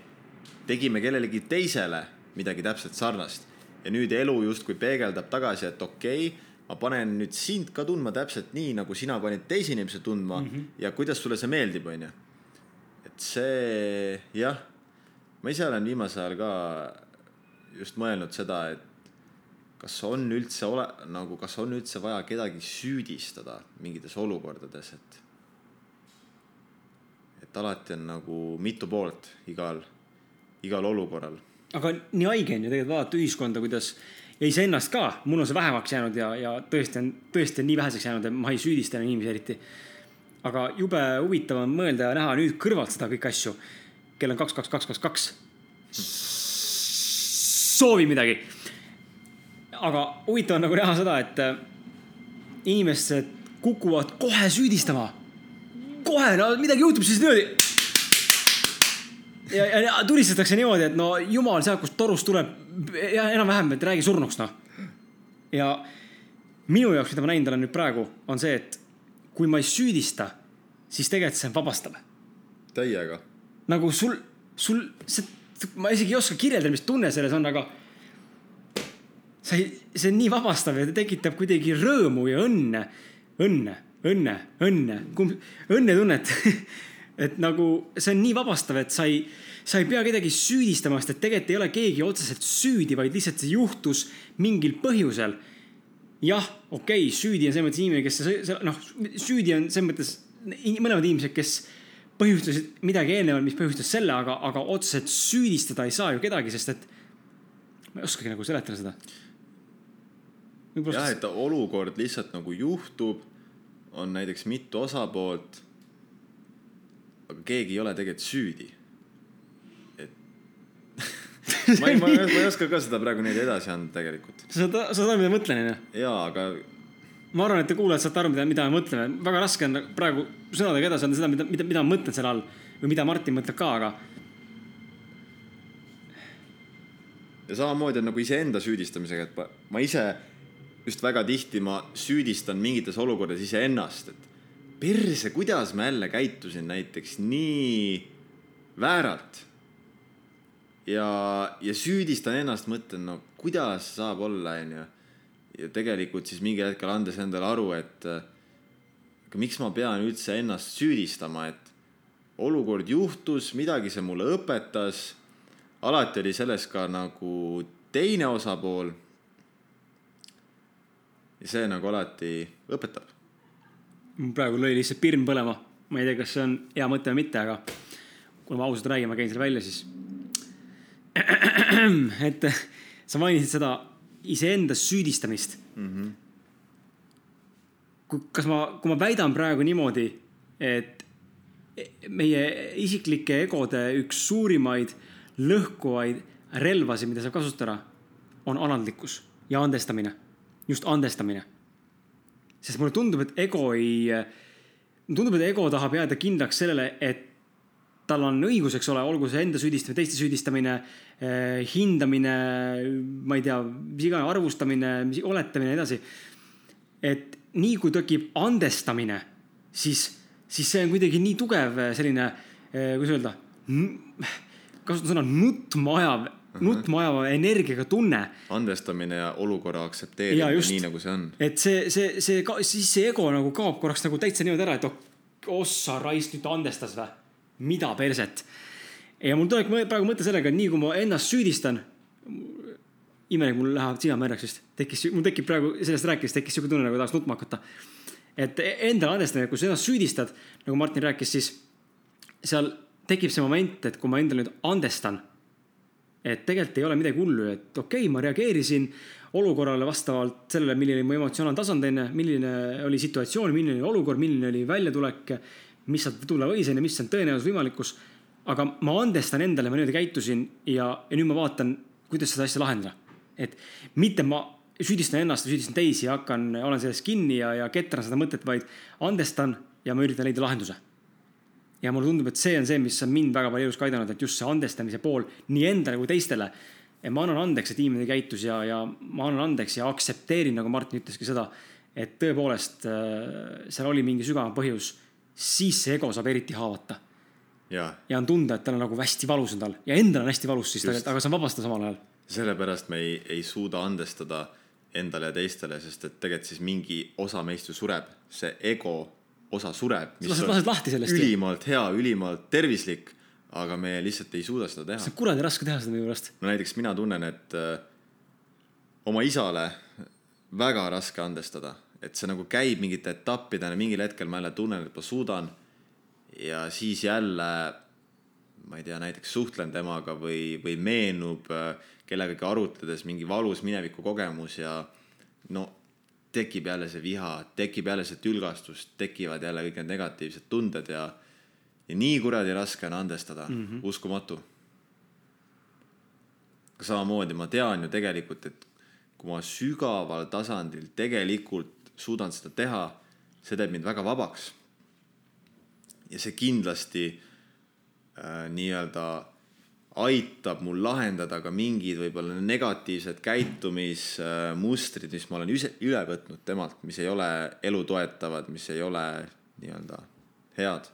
tegime kellelegi teisele midagi täpselt sarnast ja nüüd elu justkui peegeldab tagasi, et okei okay, ma panen nüüd sind ka tundma täpselt nii, nagu sina panid teise inimese tundma mm -hmm. ja kuidas sulle see meeldib, onju. et see jah, ma ise olen viimasel ajal ka just mõelnud seda, et kas on üldse ole nagu, kas on üldse vaja kedagi süüdistada mingites olukordades, et et alati on nagu mitu poolt igal, igal olukorral aga nii haige on ju tegelikult vaadata ühiskonda, kuidas ja iseennast ka, mul on see vähemaks jäänud ja, ja tõesti on, tõesti on nii väheseks jäänud, et ma ei süüdista enam inimesi eriti. aga jube huvitav on mõelda ja näha nüüd kõrvalt seda kõiki asju. kell on kaks, kaks, kaks, kaks, kaks. soovi midagi. aga huvitav on nagu näha seda, et äh, inimesed kukuvad kohe süüdistama. kohe, no midagi juhtub, siis niimoodi ja, ja tulistatakse niimoodi, et no jumal sealt, kust torust tuleb ja enam-vähem, et räägi surnuks noh. ja minu jaoks, mida ma näinud olen nüüd praegu, on see, et kui ma ei süüdista, siis tegelikult see on vabastav. täiega. nagu sul, sul, see, ma isegi ei oska kirjeldada, mis tunne selles on, aga sa ei, see on nii vabastav ja ta tekitab kuidagi rõõmu ja õnne, õnne, õnne, õnne, õnnetunnet [laughs] et nagu see on nii vabastav, et sa ei, sa ei pea kedagi süüdistama, sest et tegelikult ei ole keegi otseselt süüdi, vaid lihtsalt see juhtus mingil põhjusel. jah, okei okay,, süüdi on selles mõttes inimene, kes noh, süüdi on selles mõttes mõlemad inimesed, kes põhjustasid midagi eelnevalt, mis põhjustas selle, aga, aga otseselt süüdistada ei saa ju kedagi, sest et ma ei oskagi nagu seletada seda. jah, et olukord lihtsalt nagu juhtub, on näiteks mitu osapoolt aga keegi ei ole tegelikult süüdi. et [laughs] ma ei, ma ei, oska ka seda praegu niimoodi edasi anda tegelikult. sa saad, sa saad aru, mida ma mõtlen, onju? jaa, aga. ma arvan, et te kuulajad saate aru, mida, mida me mõtleme. väga raske on praegu sõnadega edasi anda seda, mida, mida, mida ma mõtlen selle all või mida Martin mõtleb ka, aga. ja samamoodi on nagu iseenda süüdistamisega, et ma, ma ise just väga tihti ma süüdistan mingites olukordades iseennast, et perse, kuidas ma jälle käitusin näiteks nii vääralt. ja, ja süüdistan ennast, mõtlen, no kuidas saab olla, onju. ja tegelikult siis mingil hetkel andes endale aru, et aga miks ma pean üldse ennast süüdistama, et olukord juhtus, midagi see mulle õpetas. alati oli selles ka nagu teine osapool. ja see nagu alati õpetab praegu lõi lihtsalt pirn põlema. ma ei tea, kas see on hea mõte või mitte, aga kui ma ausalt räägin, ma käin selle välja, siis. [clears throat] et sa mainisid seda iseenda süüdistamist mm. -hmm. kas ma, kui ma väidan praegu niimoodi, et meie isiklike egode üks suurimaid lõhkuvaid relvasid, mida saab kasutada, on alandlikkus ja andestamine. just andestamine sest mulle tundub, et ego ei, tundub, et ego tahab jääda kindlaks sellele, et tal on õigus, eks ole, olgu see enda süüdistamine, teiste süüdistamine eh,, hindamine, ma ei tea, mis iganes, arvustamine, oletamine ja nii edasi. et nii kui tekib andestamine, siis, siis see on kuidagi nii tugev selline eh,, kuidas öelda, kasutan sõna nutma ajav nutma ajava energiaga tunne. andestamine ja olukorra aktsepteerimine, nii nagu see on. et see, see, see, siis see ego nagu kaob korraks nagu täitsa niimoodi ära, et oh, ossa raisk, nüüd ta andestas või? mida perset? ja mul tuleb praegu mõte sellega, et nii kui ma ennast süüdistan, imelik, mul lähevad silmad märjaks vist, tekkis, mul tekib praegu sellest rääkides tekkis siuke tunne, nagu tahaks nutma hakata. et endale andestamine, kui sa ennast süüdistad, nagu Martin rääkis, siis seal tekib see moment, et kui ma endale nüüd andestan et tegelikult ei ole midagi hullu, et okei okay,, ma reageerisin olukorrale vastavalt sellele, milline mu emotsionaalne tasand enne, milline oli situatsioon, milline oli olukord, milline oli väljatulek, mis sealt tulla võis, onju, mis on tõenäosus, võimalikkus. aga ma andestan endale, ma niimoodi käitusin ja, ja nüüd ma vaatan, kuidas seda asja lahendada. et mitte ma süüdistan ennast, süüdistan teisi ja hakkan, olen selles kinni ja, ja ketran seda mõtet, vaid andestan ja ma üritan leida lahenduse. Ja mulle tundub, et see on see, mis on mind väga palju elus ka aidanud, et just see andestamise pool nii endale kui teistele. Et ma annan andeks, et inimene käitus ja, ja ma annan andeks ja aktsepteerin, nagu Martin ütleski seda, et tõepoolest äh, seal oli mingi sügavam põhjus, siis see ego saab eriti haavata. ja, ja on tunda, et tal on nagu hästi valus on tal. Ja endal on hästi valus siis tegelikult, aga see on vabastav samal ajal. sellepärast me ei, ei suuda andestada endale ja teistele, sest et tegelikult siis mingi osa meist ju sureb, see ego osa sureb. lased, lahti sellest. ülimalt hea, ülimalt tervislik aga me lihtsalt ei suuda seda teha. see on kuradi raske teha seda minu pärast. no näiteks mina tunnen, et äh, oma isale väga raske andestada, et see nagu käib mingite etappidena, mingil hetkel ma jälle tunnen, et ma suudan. ja siis jälle, ma ei tea, näiteks suhtlen temaga või, või meenub äh, kellegagi arutledes mingi valus minevikukogemus ja no tekib jälle see viha, tekib jälle see tülgastus, tekivad jälle kõik need negatiivsed tunded ja ja nii kuradi raske on andestada mm, -hmm. uskumatu. samamoodi ma tean ju tegelikult, et kui ma sügaval tasandil tegelikult suudan seda teha, see teeb mind väga vabaks. ja see kindlasti äh, nii-öelda aitab mul lahendada ka mingid võib-olla negatiivsed käitumismustrid, mis ma olen ise üle võtnud temalt, mis ei ole elu toetavad, mis ei ole nii-öelda head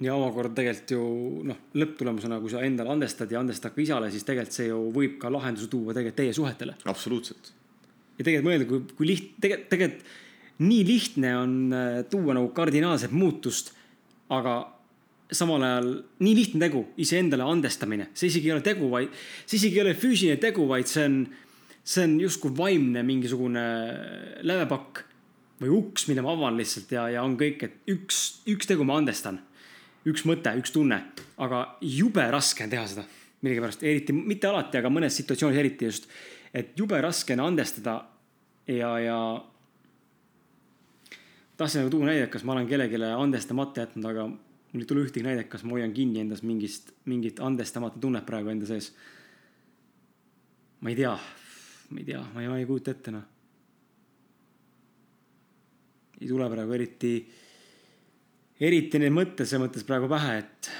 ja omakorda tegelikult ju noh, lõpptulemusena, kui sa endale andestad ja andestad ka isale, siis tegelikult see ju võib ka lahenduse tuua tegelikult teie suhetele. absoluutselt. ja tegelikult mõelda, kui, kui liht-, tegelikult, tegelikult nii lihtne on äh, tuua nagu kardinaalset muutust, aga samal ajal nii lihtne tegu, iseendale andestamine, see isegi ei ole tegu, vaid, see isegi ei ole füüsiline tegu, vaid see on, see on justkui vaimne mingisugune lävepakk või uks, mille ma avan lihtsalt ja, ja on kõik, et üks, üks tegu ma andestan. Üks mõte, üks tunne, aga jube raske on teha seda millegipärast, eriti mitte alati, aga mõnes situatsioonis eriti just. et jube raske on andestada ja, ja tahtsin nagu tuua näidet, kas ma olen kellelegi andestamata jätnud, aga mul ei tule ühtegi näidet, kas ma hoian kinni endas mingist, mingit andestamata tunnet praegu enda sees. ma ei tea, ma ei tea, ma ei, ma ei kujuta ette noh. ei tule praegu eriti eriti neid mõtteid selles mõttes praegu pähe, et,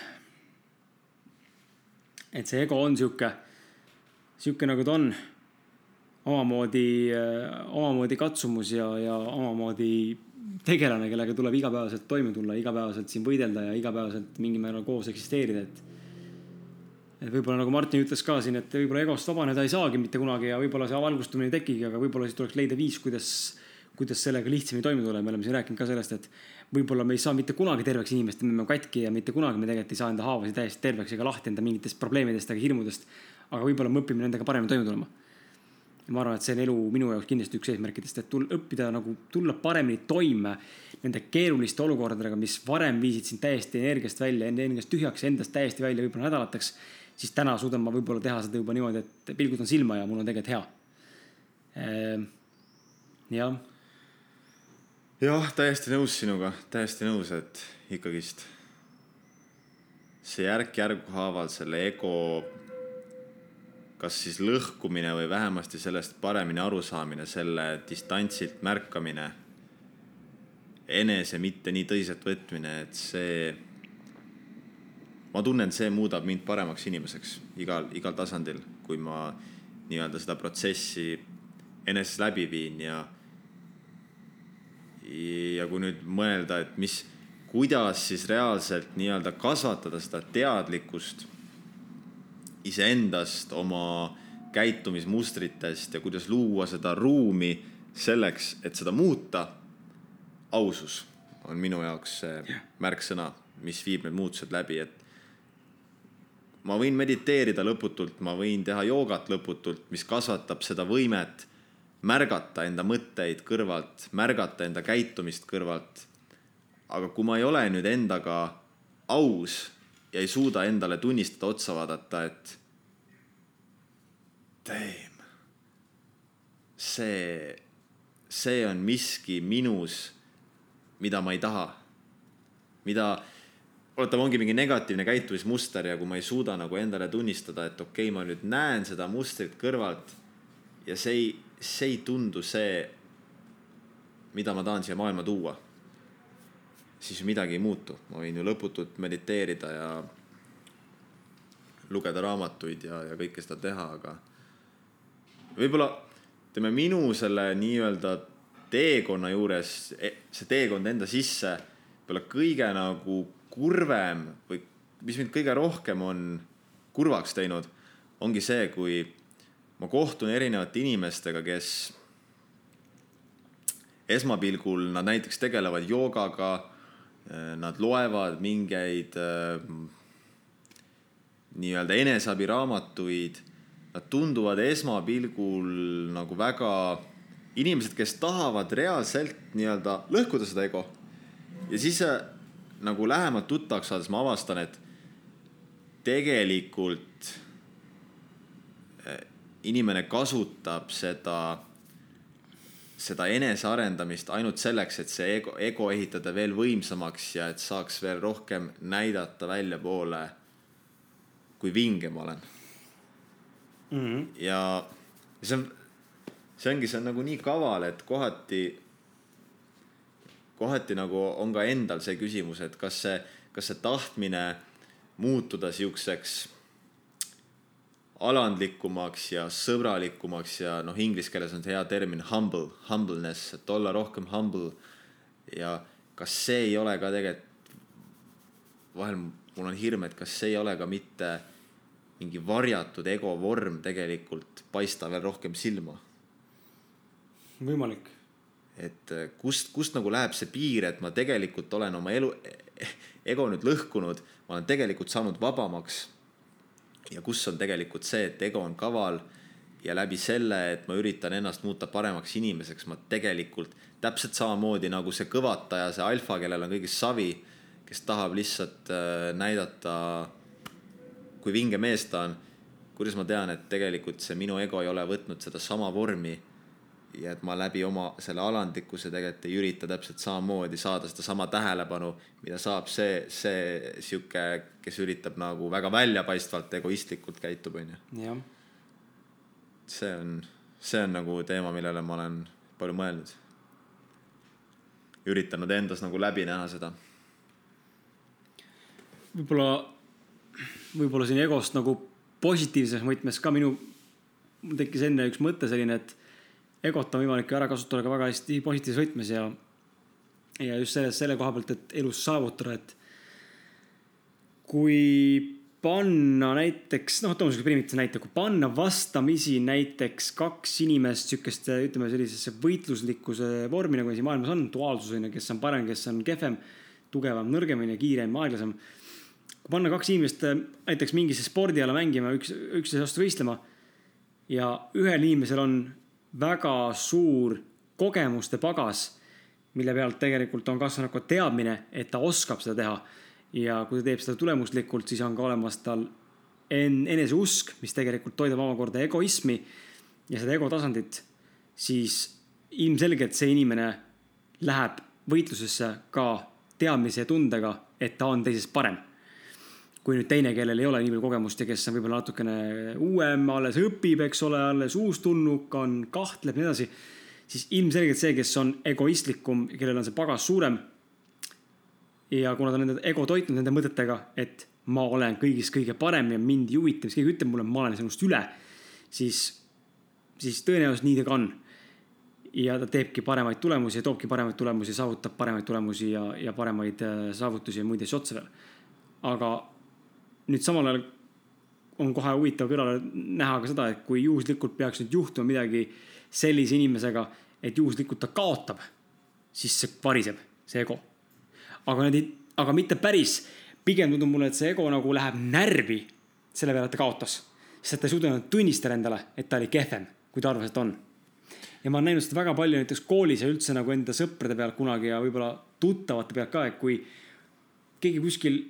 et see ego on sihuke, sihuke nagu ta on. omamoodi, omamoodi katsumus ja, ja omamoodi tegelane, kellega tuleb igapäevaselt toime tulla, igapäevaselt siin võidelda ja igapäevaselt mingil määral koos eksisteerida, et. et võib-olla nagu Martin ütles ka siin, et võib-olla egost vabaneda ei saagi mitte kunagi ja võib-olla see valgustumine ei tekigi, aga võib-olla siis tuleks leida viis, kuidas, kuidas sellega lihtsamini toime tulla. me oleme siin rääkinud ka sellest, et võib-olla me ei saa mitte kunagi terveks inimest, me oleme katki ja mitte kunagi me tegelikult ei saa enda haavasid täiesti terveks ega lahti enda mingitest probleemidest ega hirmudest. aga võib-olla me õpime nendega paremini toime tulema. Ja ma arvan, et see on elu minu jaoks kindlasti üks eesmärkidest, et tul-, õppida nagu tulla paremini toime nende keeruliste olukordadega, mis varem viisid sind täiesti energiast välja, energiast tühjaks, endast täiesti välja võib-olla nädalateks. siis täna suudan ma võib-olla teha seda juba niimoodi, et pilgutan silma ja mul on tegelikult hea. Ehm, jah jah, täiesti nõus sinuga, täiesti nõus, et ikkagist see järk-järgu haaval selle ego kas siis lõhkumine või vähemasti sellest paremini arusaamine, selle distantsilt märkamine, enese mitte nii tõsiselt võtmine, et see, ma tunnen, see muudab mind paremaks inimeseks igal, igal tasandil, kui ma nii-öelda seda protsessi eneses läbi viin ja ja kui nüüd mõelda, et mis, kuidas siis reaalselt nii-öelda kasvatada seda teadlikkust iseendast, oma käitumismustritest ja kuidas luua seda ruumi selleks, et seda muuta. ausus on minu jaoks see märksõna, mis viib need muutused läbi, et ma võin mediteerida lõputult, ma võin teha joogat lõputult, mis kasvatab seda võimet märgata enda mõtteid kõrvalt, märgata enda käitumist kõrvalt. aga kui ma ei ole nüüd endaga aus ja ei suuda endale tunnistada, otsa vaadata, et damn. see, see on miski minus, mida ma ei taha. mida, oota, ongi mingi negatiivne käitumismuster ja kui ma ei suuda nagu endale tunnistada, et okei okay,, ma nüüd näen seda mustrit kõrvalt ja see ei, see ei tundu see, mida ma tahan siia maailma tuua siis midagi ei muutu, ma võin ju lõputult mediteerida ja lugeda raamatuid ja, ja kõike seda teha, aga võib-olla ütleme minu selle nii-öelda teekonna juures, e, see teekond enda sisse, võib-olla kõige nagu kurvem või mis mind kõige rohkem on kurvaks teinud, ongi see, kui ma kohtun erinevate inimestega, kes esmapilgul nad näiteks tegelevad joogaga nad loevad mingeid äh, nii-öelda eneseabiraamatuid. Nad tunduvad esmapilgul nagu väga inimesed, kes tahavad reaalselt nii-öelda lõhkuda seda ego. ja siis äh, nagu lähemalt tuttavaks saades ma avastan, et tegelikult inimene kasutab seda seda enesearendamist ainult selleks, et see ego, ego ehitada veel võimsamaks ja et saaks veel rohkem näidata väljapoole, kui vinge ma olen mm. -hmm. ja see on, see ongi, see on nagu nii kaval, et kohati, kohati nagu on ka endal see küsimus, et kas see, kas see tahtmine muutuda siukseks alandlikumaks ja sõbralikumaks ja noh, inglise keeles on see hea termin humble, humbleness, et olla rohkem humble. ja kas see ei ole ka tegelikult, vahel mul on hirm, et kas see ei ole ka mitte mingi varjatud ego vorm tegelikult paista veel rohkem silma. võimalik. et eh, kust, kust nagu läheb see piir, et ma tegelikult olen oma elu, ego nüüd lõhkunud, ma olen tegelikult saanud vabamaks ja kus on tegelikult see, et ego on kaval ja läbi selle, et ma üritan ennast muuta paremaks inimeseks, ma tegelikult täpselt samamoodi nagu see kõvataja, see alfa, kellel on kõigist savi, kes tahab lihtsalt äh, näidata, kui vinge mees ta on. kuidas ma tean, et tegelikult see minu ego ei ole võtnud sedasama vormi ja et ma läbi oma selle alandlikkuse tegelikult ei ürita täpselt samamoodi saada sedasama tähelepanu, mida saab see, see sihuke, kes üritab nagu väga väljapaistvalt egoistlikult käitub, onju. see on, see on nagu teema, millele ma olen palju mõelnud. üritanud endas nagu läbi näha seda. võib-olla, võib-olla siin egost nagu positiivses võtmes ka minu, mul tekkis enne üks mõte selline, et egot on võimalik ju ära kasutada ka väga hästi positiivses võtmes ja, ja just selles, selle koha pealt, et elus saavutada, et kui panna näiteks, noh, toome siukse primitiivse näite, kui panna vastamisi näiteks kaks inimest sihukeste, ütleme sellisesse võitluslikkuse vormi, nagu siin maailmas on, duaalsus on ju, kes on parem, kes on kehvem, tugevam, nõrgem on ju, kiirem, aeglasem. kui panna kaks inimest näiteks mingisse spordiala mängima, üks, üksteise vastu võistlema ja ühel inimesel on väga suur kogemuste pagas, mille pealt tegelikult on kasvanud ka teadmine, et ta oskab seda teha. ja kui ta teeb seda tulemuslikult, siis on ka olemas tal en-, eneseusk, mis tegelikult toidab omakorda egoismi ja seda ego tasandit, siis ilmselgelt see inimene läheb võitlusesse ka teadmise ja tundega, et ta on teisest parem kui nüüd teine, kellel ei ole nii palju kogemust ja kes on võib-olla natukene uuem, alles õpib, eks ole, alles uustulnuk on, kahtleb ja nii edasi. siis ilmselgelt see, kes on egoistlikum, kellel on see pagas suurem. ja kuna ta on enda ego toitnud nende mõtetega, et ma olen kõigis kõige parem ja mind ei huvita, mis keegi ütleb mulle, ma olen sinust üle. siis, siis tõenäoliselt nii ta ka on. ja ta teebki paremaid tulemusi ja toobki paremaid tulemusi, saavutab paremaid tulemusi ja, ja paremaid äh, saavutusi ja muid asju otsa veel. aga nüüd samal ajal on kohe huvitav kõrvale näha ka seda, et kui juhuslikult peaks nüüd juhtuma midagi sellise inimesega, et juhuslikult ta kaotab, siis see variseb, see ego. aga need ei, aga mitte päris, pigem tundub mulle, et see ego nagu läheb närvi selle peale, et ta kaotas. sest ta ei suutnud tunnistada endale, et ta oli kehvem, kui ta arvas, et on. ja ma olen näinud seda väga palju näiteks koolis ja üldse nagu enda sõprade pealt kunagi ja võib-olla tuttavate pealt ka, et kui keegi kuskil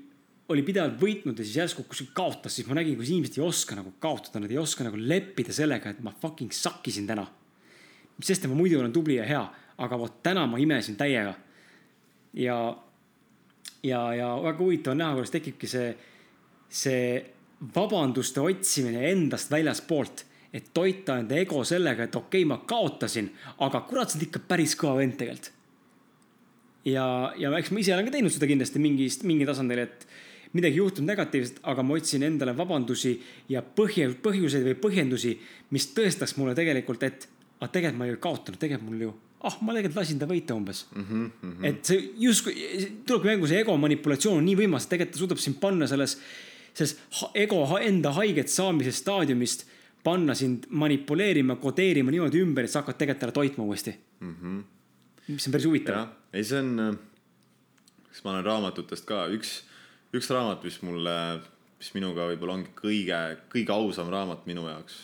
oli pidevalt võitnud ja siis järsku kuskil kaotas, siis ma nägin, kuidas inimesed ei oska nagu kaotada, nad ei oska nagu leppida sellega, et ma fucking sakkisin täna. sest ma muidu olen tubli ja hea, aga vot täna ma imesin täiega. ja, ja, ja väga huvitav on näha, kuidas tekibki see, see vabanduste otsimine endast väljaspoolt et toita enda ego sellega, et okei okay,, ma kaotasin, aga kurat, sa oled ikka päris kõva vend tegelikult. ja, ja eks ma ise olen ka teinud seda kindlasti mingist, mingi tasandil, et midagi juhtunud negatiivset, aga ma otsin endale vabandusi ja põhje, põhjuseid või põhjendusi, mis tõestaks mulle tegelikult, et aga tegelikult ma ei kaotanud, tegelikult mul ju, ah, ma tegelikult lasin ta võita umbes mm. -hmm, mm -hmm. et see justkui, tulebki mängu see ego manipulatsioon on nii võimas, tegelikult ta suudab sind panna selles, selles ego enda haiget saamise staadiumist panna sind manipuleerima, kodeerima niimoodi ümber, et sa hakkad tegelikult ära toitma uuesti mm. -hmm. mis on päris huvitav. ei, see on, kas ma olen raamatutest ka, üks, üks raamat, mis mulle, mis minuga võib-olla ongi kõige, kõige ausam raamat minu jaoks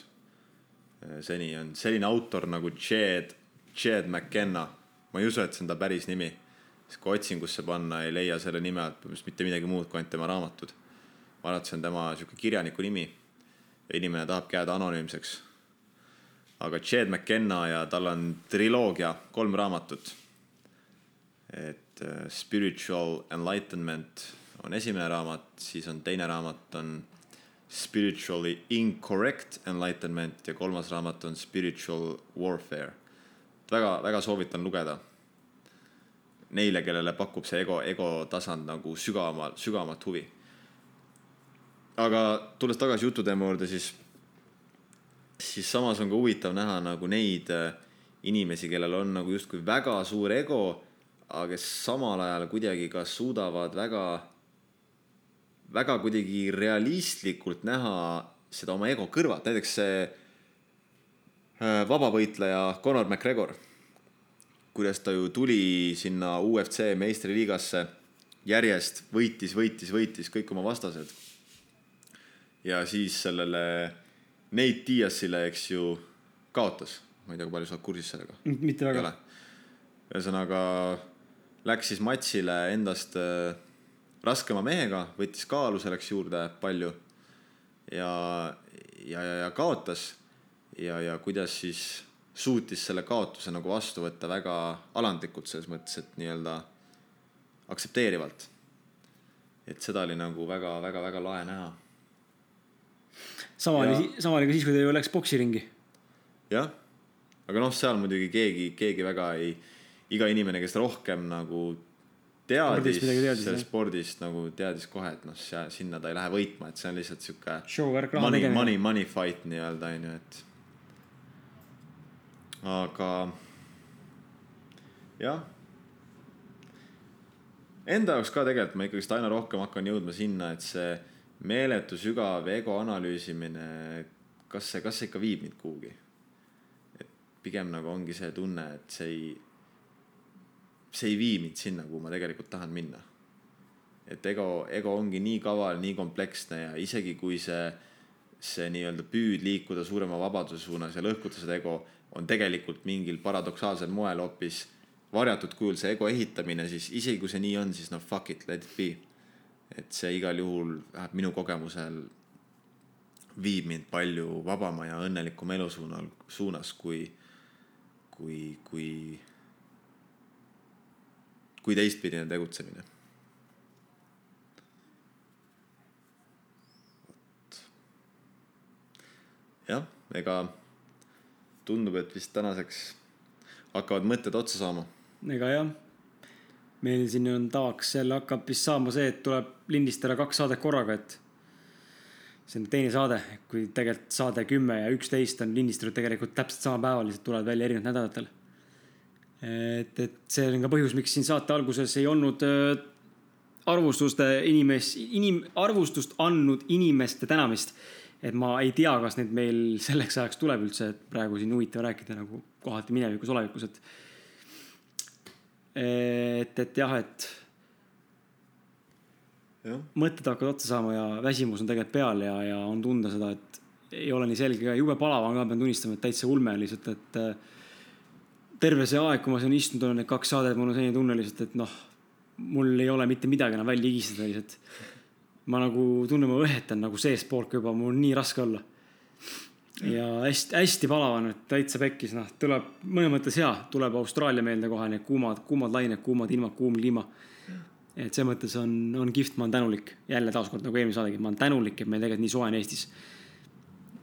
eh, seni on selline autor nagu Jed, Jed McKenna. ma ei usu, et see on ta päris nimi. sest kui otsingusse panna, ei leia selle nime alt mitte midagi muud kui ainult tema raamatud. ma arvan, et see on tema sihuke kirjaniku nimi inimene tahabki jääda anonüümseks. aga Jed McKenna ja tal on triloogia, kolm raamatut. et uh, Spiritual Enlightenment on esimene raamat, siis on teine raamat on Spiritually Incorrect Enlightenment ja kolmas raamat on Spiritual Warfare. väga, väga soovitan lugeda. Neile, kellele pakub see ego, ego tasand nagu sügavamal, sügavamat huvi aga tulles tagasi jututeema juurde, siis, siis samas on ka huvitav näha nagu neid äh, inimesi, kellel on nagu justkui väga suur ego, aga kes samal ajal kuidagi ka suudavad väga, väga kuidagi realistlikult näha seda oma ego kõrvalt, näiteks see äh, vabavõitleja Conor McGregor, kuidas ta ju tuli sinna UFC meistriliigasse järjest võitis, võitis, võitis kõik oma vastased ja siis sellele Nate Diasile, eks ju, kaotas. ma ei tea, kui palju sa oled kursis sellega? mitte väga. ühesõnaga läks siis matsile endast äh, raskema mehega, võttis kaalu selleks juurde palju ja, ja, ja, ja kaotas. ja, ja kuidas siis suutis selle kaotuse nagu vastu võtta väga alandlikult selles mõttes, et nii-öelda aktsepteerivalt. et seda oli nagu väga-väga-väga lahe näha sama oli, sama oli ka siis, kui ta ju läks poksiringi. jah, aga noh, seal muidugi keegi, keegi väga ei, iga inimene, kes rohkem nagu teadis sellest spordist nagu teadis kohe, et noh, sinna ta ei lähe võitma, et see on lihtsalt sihuke. Money, money, money fight nii-öelda onju, et. aga jah. Enda jaoks ka tegelikult ma ikkagist aina rohkem hakkan jõudma sinna, et see meeletu sügav ego analüüsimine, kas see, kas see ikka viib mind kuhugi? et pigem nagu ongi see tunne, et see ei, see ei vii mind sinna, kuhu ma tegelikult tahan minna. et ego, ego ongi nii kaval, nii kompleksne ja isegi kui see, see nii-öelda püüd liikuda suurema vabaduse suunas ja lõhkuda seda ego on tegelikult mingil paradoksaalsel moel hoopis varjatud kujul see ego ehitamine, siis isegi kui see nii on, siis noh, fuck it, let it be et see igal juhul vähemalt minu kogemusel viib mind palju vabama ja õnnelikuma elu suunal, suunas, kui, kui, kui, kui teistpidine tegutsemine. jah, ega tundub, et vist tänaseks hakkavad mõtted otsa saama. ega jah meil siin on tavaks jälle hakkab vist saama see, et tuleb lindistada kaks saadet korraga, et see on teine saade, kui tegelikult saade kümme ja üksteist on lindistatud tegelikult täpselt samal päeval, lihtsalt tulevad välja erinevatel nädalatel. Et, et see on ka põhjus, miks siin saate alguses ei olnud äh, arvustuste inimes-, inim-, arvustust andnud inimeste tänamist. et ma ei tea, kas neid meil selleks ajaks tuleb üldse, et praegu siin huvitav rääkida nagu kohati minevikus, olevikus, et et, et jah, et ja. mõtted hakkavad otsa saama ja väsimus on tegelikult peal ja, ja on tunda seda, et ei ole nii selge ja jube palav on ka, pean tunnistama, et täitsa ulme lihtsalt, et äh, terve see aeg, kui ma siin istunud olen, need kaks saadet, mul on selline tunne lihtsalt, et noh, mul ei ole mitte midagi enam välja higistada lihtsalt. ma nagu tunnen, ma õhetan nagu seestpoolt juba, mul on nii raske olla. ja hästi-hästi palav on, et täitsa pekkis, noh, tuleb mõnes mõttes hea, tuleb Austraalia meelde kohe need kuumad, kuumad lained, kuumad ilmad, kuum kliima. et selles mõttes on, on kihvt, ma olen tänulik, jälle taaskord nagu eelmine saadegi, ma olen tänulik, et meil tegelikult nii soe on Eestis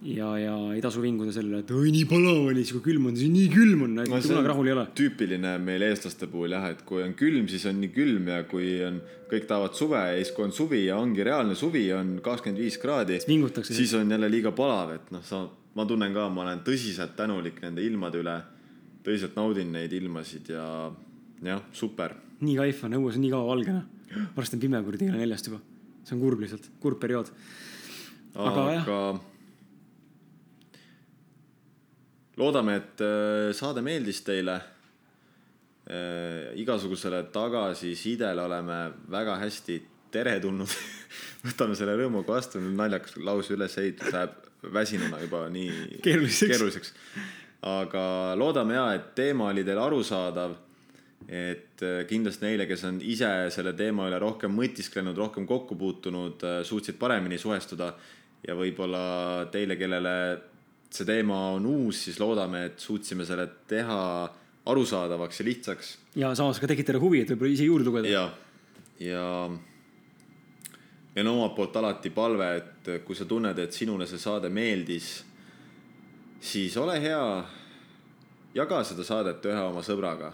ja, ja ei tasu vinguda sellele, et oi nii palav oli, siis kui külm on, siis nii külm on, et no, kunagi rahul ei ole. tüüpiline meil eestlaste puhul jah, et kui on külm, siis on nii külm ja kui on, kõik tahavad suve ja siis, kui on suvi ja ongi reaalne suvi, on kakskümmend viis kraadi. siis on jälle liiga palav, et noh, sa, ma tunnen ka, ma olen tõsiselt tänulik nende ilmade üle. tõsiselt naudin neid ilmasid ja jah, super. nii kaif on, õues on nii kaua valge noh. varsti on pime kuradi kella neljast juba. see on kurb lihtsalt, kurb periood. aga, aga jah loodame, et äh, saade meeldis teile. Äh, igasugusele tagasisidele oleme väga hästi teretulnud [laughs] võtame selle rõõmuga vastu, naljakas lause ülesehitus läheb väsinuna juba nii keeruliseks, keeruliseks.. aga loodame ja, et teema oli teile arusaadav. et äh, kindlasti neile, kes on ise selle teema üle rohkem mõtisklenud, rohkem kokku puutunud, suutsid paremini suhestuda ja võib-olla teile, kellele see teema on uus, siis loodame, et suutsime selle teha arusaadavaks ja lihtsaks. ja samas ka tekitada huvi, et võib-olla ise juurde lugeda. ja, ja, ja no omalt poolt alati palve, et kui sa tunned, et sinule see saade meeldis, siis ole hea, jaga seda saadet ühe oma sõbraga.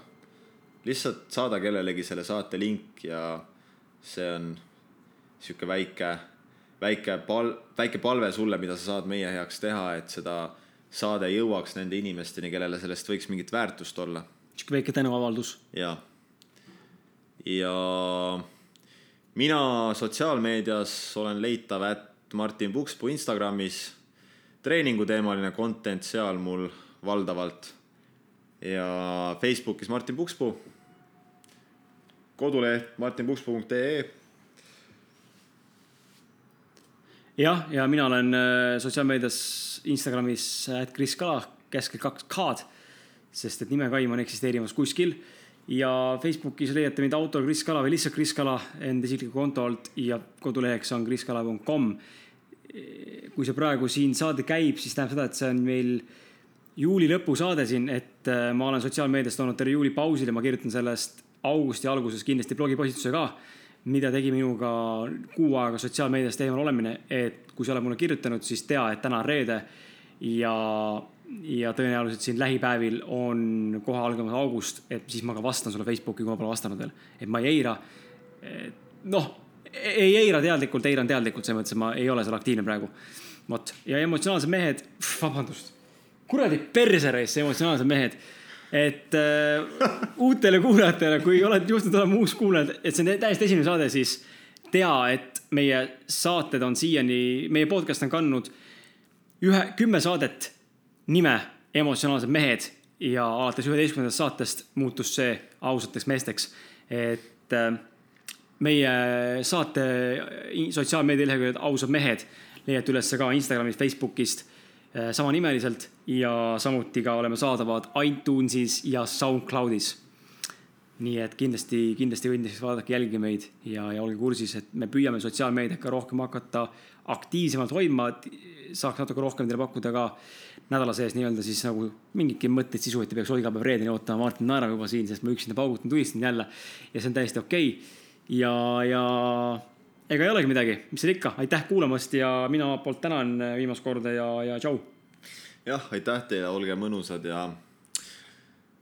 lihtsalt saada kellelegi selle saate link ja see on sihuke väike väike pal-, väike palve sulle, mida sa saad meie heaks teha, et seda saade jõuaks nende inimesteni, kellele sellest võiks mingit väärtust olla. sihuke väike tänuavaldus. ja, ja mina sotsiaalmeedias olen leitav at Martin Pukspuu Instagramis. treeninguteemaline content seal mul valdavalt. ja Facebookis Martin Pukspuu. koduleht martinpukspuu.ee jah, ja mina olen äh, sotsiaalmeedias Instagramis at Kris Kala, keskel kaks K-d, sest et nimekaim on eksisteerimas kuskil. ja Facebookis leiate mind autor Kris Kala või lihtsalt Kris Kala enda isikliku konto alt ja koduleheks on kriskala.com. kui see praegu siin saade käib, siis tähendab seda, et see on meil juuli lõpu saade siin, et äh, ma olen sotsiaalmeedias toonud terve juuli pausile, ma kirjutan sellest augusti alguses kindlasti blogipostituse ka mida tegi minuga kuu aega sotsiaalmeediast eemal olemine, et kui sa oled mulle kirjutanud, siis tea, et täna on reede ja, ja tõenäoliselt siin lähipäevil on kohe algamas august, et siis ma ka vastan sulle Facebooki, kui ma pole vastanud veel. et ma ei eira. noh, ei eira teadlikult, eiran teadlikult, selles mõttes, et ma ei ole seal aktiivne praegu. vot, ja emotsionaalsed mehed, vabandust, kuradi persereis, emotsionaalsed mehed et äh, uutele kuulajatele, kui oled juhtunud olema uus kuulaja, et see on täiesti esimene saade, siis tea, et meie saated on siiani, meie podcast on kandnud ühe, kümme saadet nime Emotsionaalsed mehed ja alates üheteistkümnendast saatest muutus see ausateks meesteks. et äh, meie saate sotsiaalmeedia leheküljed Ausad mehed leiate üles ka Instagramist, Facebookist samanimeliselt ja samuti ka oleme saadavad iTunesis ja SoundCloudis. nii et kindlasti, kindlasti kindlasti vaadake, jälgige meid ja, ja olge kursis, et me püüame sotsiaalmeediat ka rohkem hakata aktiivsemalt hoidma, et saaks natuke rohkem teile pakkuda ka nädala sees nii-öelda siis nagu mingitki mõtteid sisu, et ei peaks iga päev reedeni ootama, Martin naerab juba siin, sest ma üksinda paugutan, tulistan jälle. ja see on täiesti okei okay. ja, ja ega ei olegi midagi, mis seal ikka, aitäh kuulamast ja mina poolt tänan viimast korda ja, ja tšau. jah, aitäh teile, olge mõnusad ja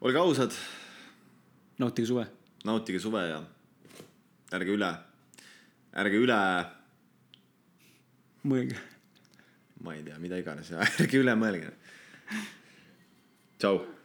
olge ausad. nautige suve. nautige suve ja ärge üle, ärge üle. mõelge. ma ei tea, mida iganes [laughs] ärge üle mõelge. tšau